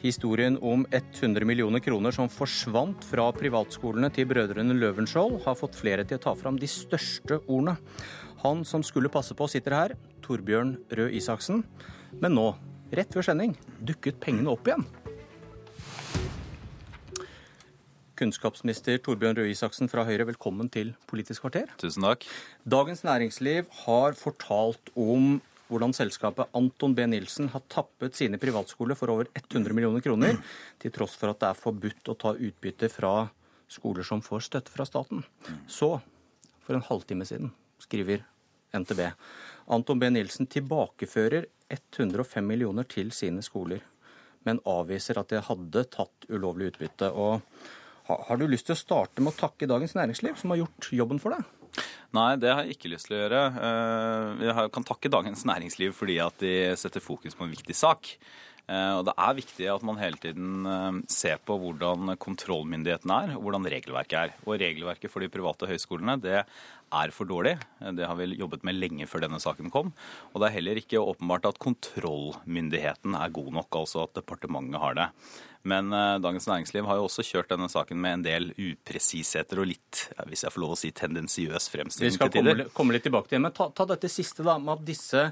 Historien om 100 millioner kroner som forsvant fra privatskolene til brødrene Løvenskiold, har fått flere til å ta fram de største ordene. Han som skulle passe på, sitter her, Torbjørn Røe Isaksen. Men nå, rett før sending, dukket pengene opp igjen. Kunnskapsminister Torbjørn Røe Isaksen fra Høyre, velkommen til Politisk kvarter. Tusen takk. Dagens Næringsliv har fortalt om hvordan selskapet Anton B. Nilsen har tappet sine privatskoler for over 100 millioner kroner, til tross for at det er forbudt å ta utbytte fra skoler som får støtte fra staten. Så, for en halvtime siden, skriver NTB, Anton B. Nilsen tilbakefører 105 millioner til sine skoler, men avviser at de hadde tatt ulovlig utbytte. og har du lyst til å starte med å takke Dagens Næringsliv, som har gjort jobben for deg? Nei, det har jeg ikke lyst til å gjøre. Eh, jeg kan takke Dagens Næringsliv fordi at de setter fokus på en viktig sak. Eh, og Det er viktig at man hele tiden eh, ser på hvordan kontrollmyndigheten er, og hvordan regelverket er. Og Regelverket for de private høyskolene det er for dårlig. Det har vi jobbet med lenge før denne saken kom. Og det er heller ikke åpenbart at kontrollmyndigheten er god nok, altså at departementet har det. Men uh, Dagens Næringsliv har jo også kjørt denne saken med en del upresisheter og litt, hvis jeg får lov å si, tendensiøs fremstilling til. Vi skal komme, litt tilbake til det. Men ta, ta, dette siste, da, med at disse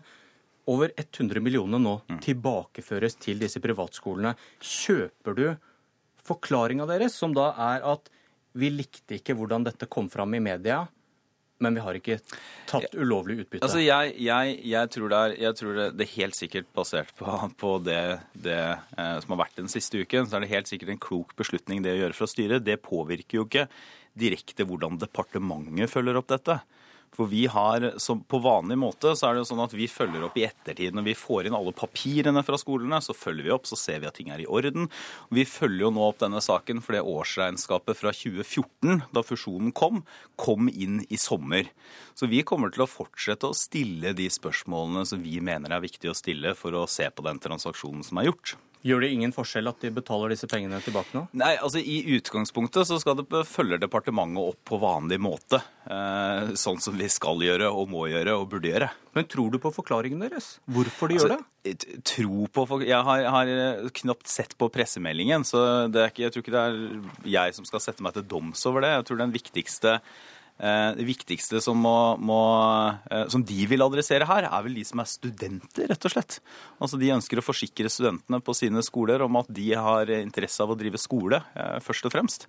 over 100 millioner nå mm. tilbakeføres til disse privatskolene. Kjøper du forklaringa deres, som da er at vi likte ikke hvordan dette kom fram i media, men vi har ikke tatt ulovlig utbytte. Altså, jeg, jeg, jeg, tror, det er, jeg tror det, det, er, helt sikkert basert på, på det, det eh, som har vært den siste uken, så er det helt sikkert en klok beslutning det å gjøre fra styret. Det påvirker jo ikke direkte hvordan departementet følger opp dette. For vi har, På vanlig måte så er det jo sånn at vi følger opp i ettertid. Når vi får inn alle papirene fra skolene, så følger vi opp, så ser vi at ting er i orden. Vi følger jo nå opp denne saken fordi årsregnskapet fra 2014, da fusjonen kom, kom inn i sommer. Så vi kommer til å fortsette å stille de spørsmålene som vi mener er viktig å stille for å se på den transaksjonen som er gjort. Gjør det ingen forskjell at de betaler disse pengene tilbake nå? Nei, altså I utgangspunktet så skal det følge departementet opp på vanlig måte. Eh, sånn som vi skal gjøre og må gjøre og burde gjøre. Men tror du på forklaringen deres? Hvorfor de altså, gjør det? Tro på Jeg har, har, knapt sett på pressemeldingen, så ikke, jeg tror ikke det er jeg som skal sette meg til doms over det. Jeg tror den viktigste Eh, det viktigste som, må, må, eh, som, de vil adressere her, er vel de som er studenter, rett og slett. Altså De ønsker å forsikre studentene på sine skoler om at de har interesse av å drive skole, eh, først og fremst.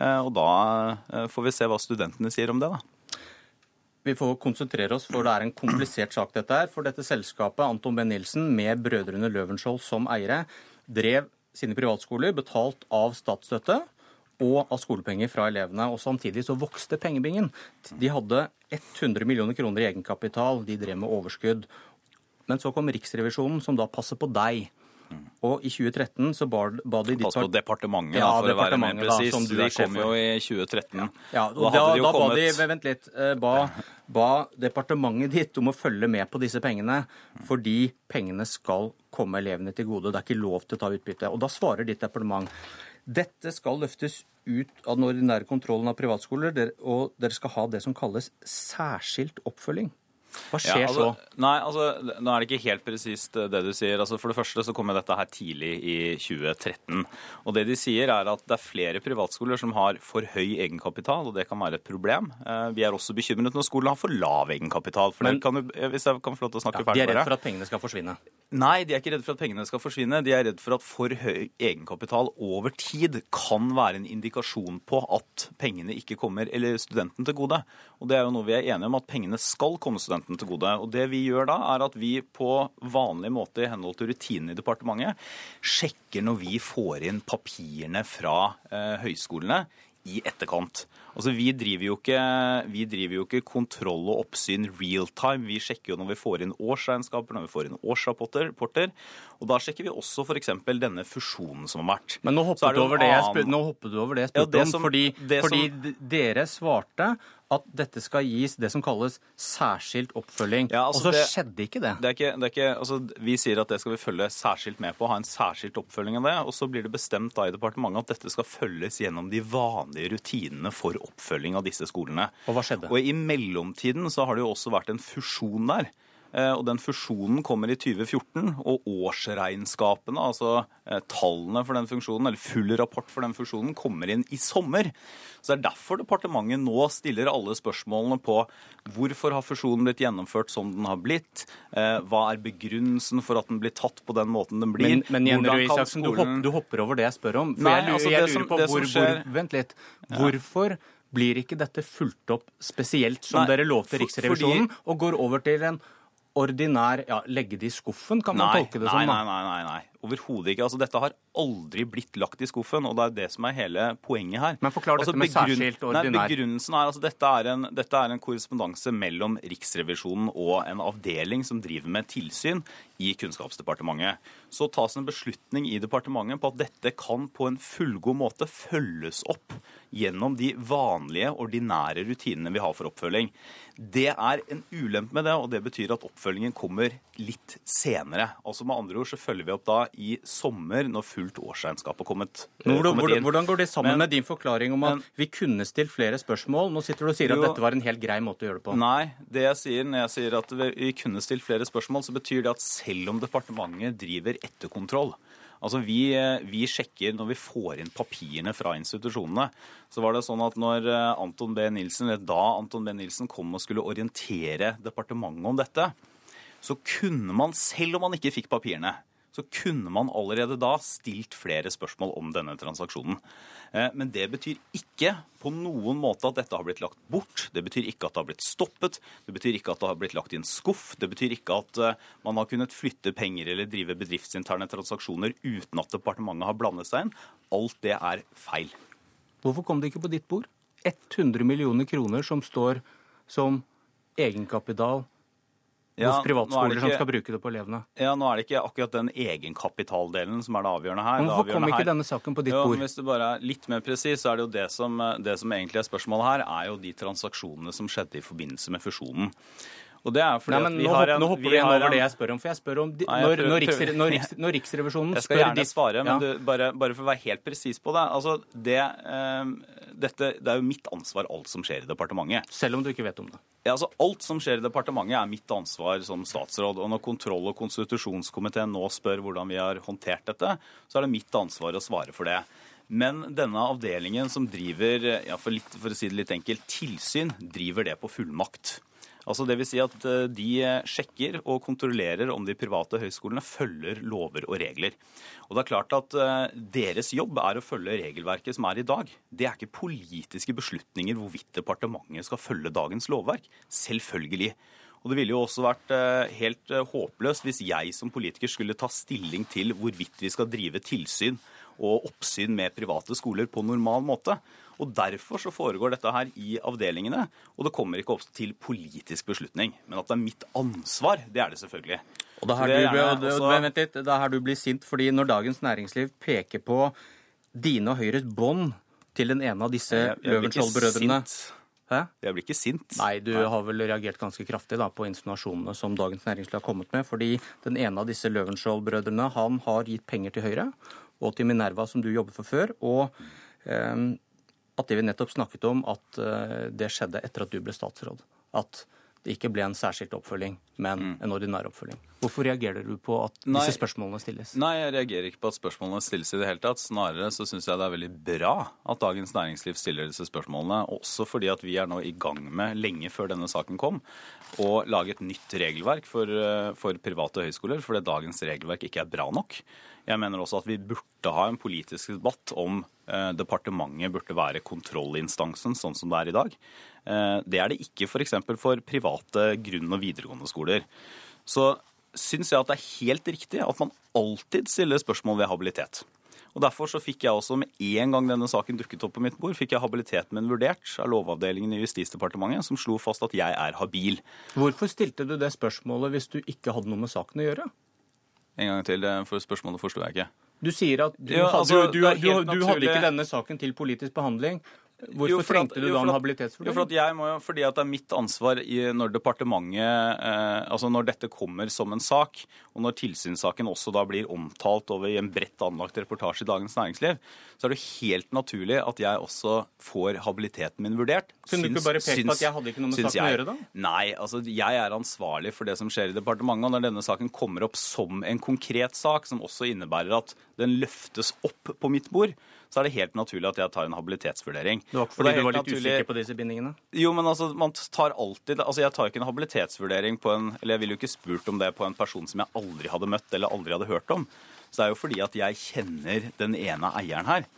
Og da får vi se hva studentene sier om det, da. Vi får konsentrere oss, for det er en komplisert sak dette her. For dette selskapet, Anton B. Nilsen, med brødrene Løvenskiold som eiere, drev sine privatskoler betalt av statsstøtte og av skolepenger fra elevene. og Samtidig så vokste pengebingen. De hadde 100 millioner kroner i egenkapital, de drev med overskudd. Men så kom Riksrevisjonen, som da passer på deg. Og i 2013 så ba, ba de Pass på departementet, ja, da, for å være mer presis. De kom jo i 2013. Ja, og da, da, da kommet... ba de Vent litt. Eh, ba, ba departementet ditt om å følge med på disse pengene, fordi pengene skal komme elevene til gode. Det er ikke lov til å ta utbytte. Og da svarer ditt departement dette skal løftes ut av den ordinære kontrollen av privatskoler, og dere skal ha det som kalles særskilt oppfølging. Hva skjer ja, altså, så? Nei, altså, Nå er det ikke helt presist eh, det du sier. Altså, for det første så kommer dette her tidlig i 2013. Og det de sier er at det er flere privatskoler som har for høy egenkapital, og det kan være et problem. Eh, vi er også bekymret når skolen har for lav egenkapital. For Men, kan du, hvis jeg kan få lov til å snakke ja, ferdig De er redd for at pengene skal forsvinne? Nei, de er ikke redd for at pengene skal forsvinne. De er redd for at for høy egenkapital over tid kan være en indikasjon på at pengene ikke kommer eller studenten til gode. Og det er jo noe vi er enige om, at pengene skal komme studenten studenten til gode. Og Det vi gjør da, er at vi på vanlig måte i henhold til rutinene i departementet sjekker når vi får inn papirene fra eh, høyskolene i etterkant. Altså, vi driver, jo ikke, vi driver jo ikke kontroll og oppsyn real time. Vi sjekker jo når vi får inn årsregnskaper, når vi får inn årsrapporter. Og da sjekker vi også f.eks. denne fusjonen som har vært. Men nå hoppet, du over, annen... nå hoppet, du over det jeg spurte ja, om, fordi, fordi som... dere svarte at dette skal gis det som kalles særskilt oppfølging. Ja, altså og så det, skjedde ikke det. det, er ikke, det er ikke, altså, vi sier at det skal vi følge særskilt med på, ha en særskilt oppfølging av det. Og så blir det bestemt da i departementet at dette skal følges gjennom de vanlige rutinene for oppfølging av disse skolene. Og hva skjedde? Og i mellomtiden så har det jo også vært en fusjon der. Eh, og Den fusjonen kommer i 2014, og årsregnskapene, altså eh, tallene for den funksjonen, eller full rapport for den fusjonen, kommer inn i sommer. Så Det er derfor departementet nå stiller alle spørsmålene på hvorfor har fusjonen blitt gjennomført som den har blitt, eh, hva er begrunnelsen for at den blir tatt på den måten den blir. Men, men Jenny Isaksen, du, hopper, du, hopper over det jeg spør om. For Nei, jeg, altså, jeg lurer på hvor, skjer... hvor, Vent litt. Hvorfor blir ikke dette fulgt opp spesielt som Nei, dere lovte Riksrevisjonen, fordi... og går over til en ordinær ja, Legge det i skuffen, kan man nei, tolke det nei, som? Nei, nei, nei. nei. Overhodet ikke. Altså, dette har aldri blitt lagt i skuffen, og det er det som er hele poenget her. Men forklar altså, dette med særskilt ordinær. Nei, begrunnelsen er altså dette er en, dette er en korrespondanse mellom Riksrevisjonen og en avdeling som driver med tilsyn i Kunnskapsdepartementet. Så tas en beslutning i departementet på at dette kan på en fullgod måte følges opp gjennom de vanlige, ordinære rutinene vi har for oppfølging. Det er en ulempe med det, og det betyr at oppfølgingen kommer litt senere. Altså Med andre ord så følger vi opp da i sommer, når fullt årsregnskap har kommet, hvordan, kommet. Hvordan går det sammen men, med din forklaring om at men, vi kunne stilt flere spørsmål? Nå sitter du og sier jo, at dette var en helt grei måte å gjøre det på. Nei, det jeg sier når jeg sier at vi kunne stilt flere spørsmål, så betyr det at selv om departementet driver etterkontroll, Altså vi, vi, sjekker når vi får inn papirene fra institusjonene. Så var det sånn at når eh, Anton B. Nilsen, eller da Anton B. Nilsen kom og skulle orientere departementet om dette, så kunne man, selv om man ikke fikk papirene, så kunne man allerede da stilt flere spørsmål om denne transaksjonen. Eh, men det betyr ikke på noen måte at dette har blitt lagt bort. Det betyr ikke at det har blitt stoppet. Det betyr ikke at det har blitt lagt i en skuff. Det betyr ikke at eh, man har kunnet flytte penger eller drive bedriftsinterne transaksjoner uten at departementet har blandet seg inn. Alt det er feil. Hvorfor kom det ikke på ditt bord? 100 millioner kroner som står som egenkapital ja, hos privatskoler ikke, som skal bruke det på elevene. Ja, Nå er det ikke akkurat den egenkapitaldelen som er det avgjørende her. Men Hvorfor kom ikke her. denne saken på ditt bord? Hvis du bare er litt mer presis, så er det jo det som, det som egentlig er spørsmålet her, er jo de transaksjonene som skjedde i forbindelse med fusjonen. Og det er fordi Nei, men vi nå, har en, nå hopper vi en over det jeg spør om. For jeg spør om de, Nei, jeg når, når, Riksre, når, Riks, når, Riksrevisjonen Jeg skal gjerne svare, men du, bare, bare, for å være helt presis på det. Altså, det, eh, dette, det er jo mitt ansvar, alt som skjer i departementet. Selv om du ikke vet om det? Ja, altså Alt som skjer i departementet, er mitt ansvar som statsråd. Og når kontroll- og konstitusjonskomiteen nå spør hvordan vi har håndtert dette, så er det mitt ansvar å svare for det. Men denne avdelingen som driver ja, for, litt, for å si det litt enkelt, tilsyn, driver det på fullmakt. Altså vil si at eh, De sjekker og kontrollerer om de private høyskolene følger lover og regler. Og det er klart at eh, Deres jobb er å følge regelverket som er i dag. Det er ikke politiske beslutninger hvorvidt departementet skal følge dagens lovverk. Selvfølgelig. Og Det ville jo også vært eh, helt håpløst hvis jeg som politiker skulle ta stilling til hvorvidt vi skal drive tilsyn og oppsyn med private skoler på normal måte. Og Derfor så foregår dette her i avdelingene, og det kommer ikke opp til politisk beslutning. Men at det er mitt ansvar, det er det selvfølgelig. Og da her, du, også... vent litt, da her du blir sint, fordi når Dagens Næringsliv peker på dine og Høyres bånd til den ene av disse Løvenskiold-brødrene Jeg blir ikke sint. Nei, du Nei. har vel reagert ganske kraftig da, på insinuasjonene som Dagens Næringsliv har kommet med. Fordi den ene av disse Løvenskiold-brødrene han har gitt penger til Høyre og til Minerva, som du jobber for før. og um, at det vi nettopp snakket om, at eh, det skjedde etter at du ble statsråd. At det ikke ble en særskilt oppfølging, men mm. en ordinær oppfølging. Hvorfor reagerer du på at nei, disse spørsmålene stilles? Nei, jeg reagerer ikke på at spørsmålene stilles i det hele tatt. Snarere så syns jeg det er veldig bra at Dagens Næringsliv stiller disse spørsmålene. Også fordi at vi er nå i gang med, lenge før denne saken kom, å lage et nytt regelverk for, eh, for private høyskoler. Fordi dagens regelverk ikke er bra nok. Jeg mener også at vi burde ha en politisk debatt om eh, departementet burde være kontrollinstansen, sånn som det er i dag. Eh, det er det ikke f.eks. For, for private grunn- og videregående skoler. Så syns jeg at det er helt riktig at man alltid stiller spørsmål ved habilitet. Og Derfor så fikk jeg også med en gang denne saken dukket opp på mitt bord, fikk jeg habiliteten min vurdert av Lovavdelingen i Justisdepartementet, som slo fast at jeg er habil. Hvorfor stilte du det spørsmålet hvis du ikke hadde noe med saken å gjøre? En gang til, for spørsmålet forsto jeg ikke. Du sier at du, ja, altså, du, du, du hadde ikke denne saken til politisk behandling. Hvorfor jo, trengte du da en habilitetsvurdering? Jo, for at jeg må jo, fordi at det er mitt ansvar i, når departementet eh, Altså når dette kommer som en sak, og når tilsynssaken også da blir omtalt over i en bredt anlagt reportasje i Dagens Næringsliv, så er det helt naturlig at jeg også får habiliteten min vurdert. Kunne du ikke bare pekt på at jeg hadde ikke noe med saken å gjøre, da? Nei, altså jeg er ansvarlig for det som skjer i departementet. Og når denne saken kommer opp som en konkret sak, som også innebærer at den løftes opp på mitt bord, så er det helt naturlig at jeg tar en habilitetsvurdering. Det var ikke fordi du var litt naturlig... usikker på disse bindingene? Jo, men altså, man tar alltid Altså, jeg tar ikke en habilitetsvurdering på en Eller jeg ville jo ikke spurt om det på en person som jeg aldri hadde møtt eller aldri hadde hørt om. Så det er jo fordi at jeg kjenner den ene eieren her.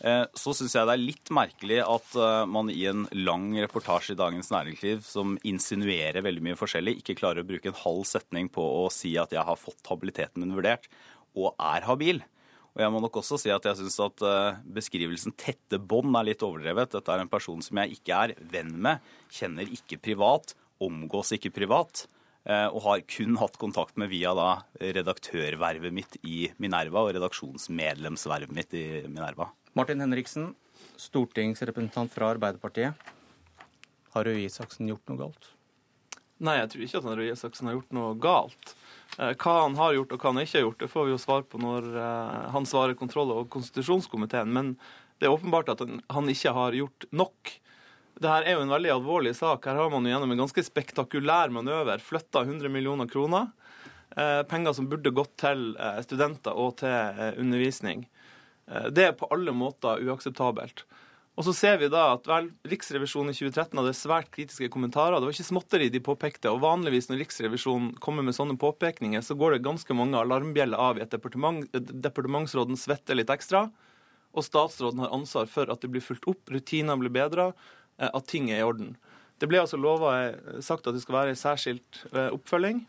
Eh, så syns jeg det er litt merkelig at eh, man i en lang reportasje i Dagens Næringsliv som insinuerer veldig mye forskjellig, ikke klarer å bruke en halv setning på å si at jeg har fått habiliteten min vurdert og er habil. Og jeg må nok også si at jeg syns at eh, beskrivelsen 'tette bånd' er litt overdrevet. Dette er en person som jeg ikke er venn med, kjenner ikke privat, omgås ikke privat. Eh, og har kun hatt kontakt med via da redaktørvervet mitt i Minerva og redaksjonsmedlemsvervet mitt i Minerva. Martin Henriksen, stortingsrepresentant fra Arbeiderpartiet. Har Røe Isaksen gjort noe galt? Nei, jeg tror ikke at Røe Isaksen har gjort noe galt. Eh, hva han har gjort og hva han ikke har gjort, det får vi jo svar på når eh, han svarer kontroll- og konstitusjonskomiteen. Men det er åpenbart at han ikke har gjort nok. Dette er jo en veldig alvorlig sak. Her har man jo gjennom en ganske spektakulær manøver flytta 100 millioner kroner. Eh, penger som burde gått til studenter og til undervisning. Det er på alle måter uakseptabelt. Og så ser vi da at vel, Riksrevisjonen i 2013 hadde svært kritiske kommentarer. Det var ikke småtteri de påpekte. og Vanligvis når Riksrevisjonen kommer med sånne påpekninger, så går det ganske mange alarmbjeller av i at departement. Departementsråden svetter litt ekstra. Og statsråden har ansvar for at det blir fulgt opp, rutiner blir bedra, eh, at ting er i orden. Det ble altså lova eh, sagt at det skal være særskilt eh, oppfølging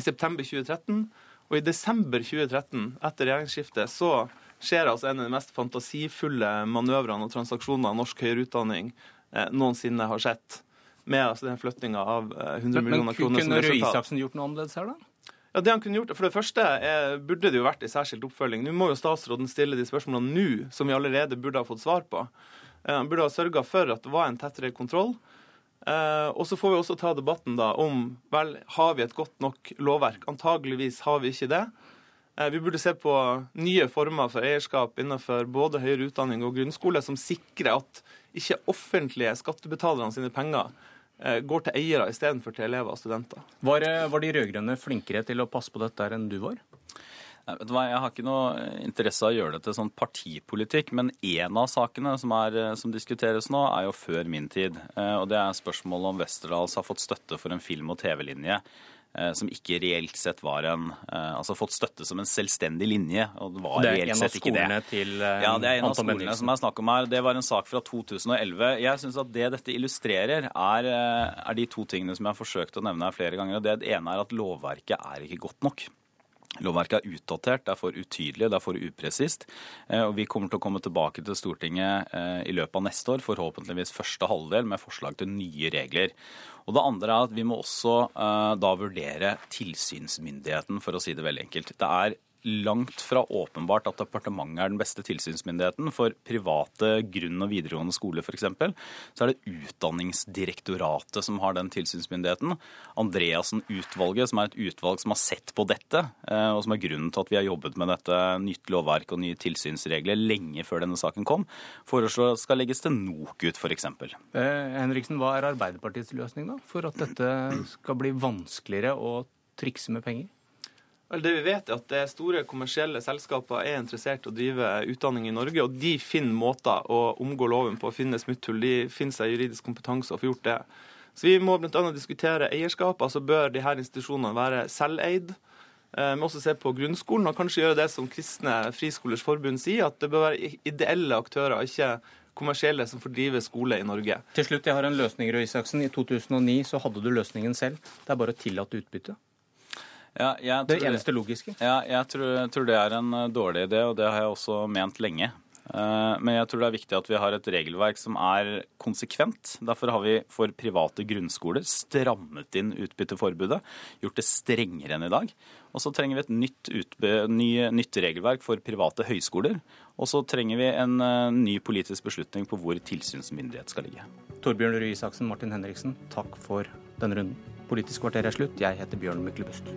i september 2013. Og i desember 2013, etter regjeringsskiftet, så skjer altså en av de mest fantasifulle manøvrene og transaksjonene norsk høyere utdanning eh, noensinne har sett. Med altså den flyttinga av eh, 100 Men, millioner kroner som kunne Røe resultat. Isaksen gjort noe annerledes her, da? Ja, det han kunne gjort, For det første er, burde det jo vært i særskilt oppfølging. Nå må jo statsråden stille de spørsmålene nå, som vi allerede burde ha fått svar på. Eh, han burde ha sørga for at det var en tettere kontroll. Eh, og så får vi også ta debatten da om vel, har vi et godt nok lovverk. Antageligvis har vi ikke det. Eh, vi burde se på nye former for eierskap innenfor både høyere utdanning og grunnskole, som sikrer at ikke offentlige skattebetalerne sine penger eh, går til eiere istedenfor til elever og studenter. Var, eh, var de rød-grønne flinkere til å passe på dette enn du var? Jeg har ikke noe interesse av å gjøre det til sånn partipolitikk, men én av sakene som, er, som diskuteres nå, er jo før min tid. Og det er spørsmålet om Westerdals har fått støtte for en film- og TV-linje som ikke reelt sett var en Altså fått støtte som en selvstendig linje. og det var Det er reelt en av sett ikke det. skolene til eh, Ja, det er en av skolene Benliksen. som er snakk om her. Det var en sak fra 2011. Jeg syns at det dette illustrerer, er, eh, er de to tingene som jeg har forsøkt å nevne her flere ganger. og Det ene er at lovverket er ikke godt nok. Lovverket er utdatert, det er for utydelig, det er for upresist. Eh, Og vi kommer til å komme tilbake til Stortinget eh, i løpet av neste år, forhåpentligvis første halvdel, med forslag til nye regler. Og det andre er at vi må også eh, da vurdere tilsynsmyndigheten, for å si det veldig enkelt. Det er langt fra åpenbart at departementet er den beste tilsynsmyndigheten. For private grunn- og videregående skoler f.eks. så er det Utdanningsdirektoratet som har den tilsynsmyndigheten. Andreassen-utvalget, som er et utvalg som har sett på dette, eh, og som er grunnen til at vi har jobbet med dette nytt lovverk og nye tilsynsregler lenge før denne saken kom, foreslår skal legges til NOKUT f.eks. Eh, Henriksen, hva er Arbeiderpartiets løsning da, for at dette skal bli vanskeligere å trikse med penger? Det vi vet er at det store kommersielle selskaper er interessert i å drive utdanning i Norge, og de finner måter å omgå loven på, å finne smutthull. De finner seg juridisk kompetanse og får gjort det. Så vi må bl.a. diskutere eierskap. altså Bør de her institusjonene være selveid? Eh, Vi må også se på grunnskolen, og kanskje gjøre det som Kristne Friskolers Forbund sier, at det bør være ideelle aktører, ikke kommersielle, som får drive skole i Norge. Til slutt, jeg har en løsning, Røe Isaksen. I 2009 så hadde du løsningen selv. Det er bare å tillate utbytte. Ja, jeg Det eneste logiske. Ja, jeg tror, tror det er en eh, dårlig idé, og det har jeg også ment lenge. Eh, Men jeg tror det er viktig at vi har et regelverk som er konsekvent. Derfor har vi for private grunnskoler strammet inn utbytteforbudet, gjort det strengere enn i dag. Og så trenger vi et nytt, utby, ny, nytt regelverk for private høyskoler. Og så trenger vi en eh, ny politisk beslutning på hvor tilsynsmyndighet skal ligge. Torbjørn Røe Isaksen, Martin Henriksen, takk for denne runden. Politisk kvarter er slutt. Jeg heter Bjørn Myklebust.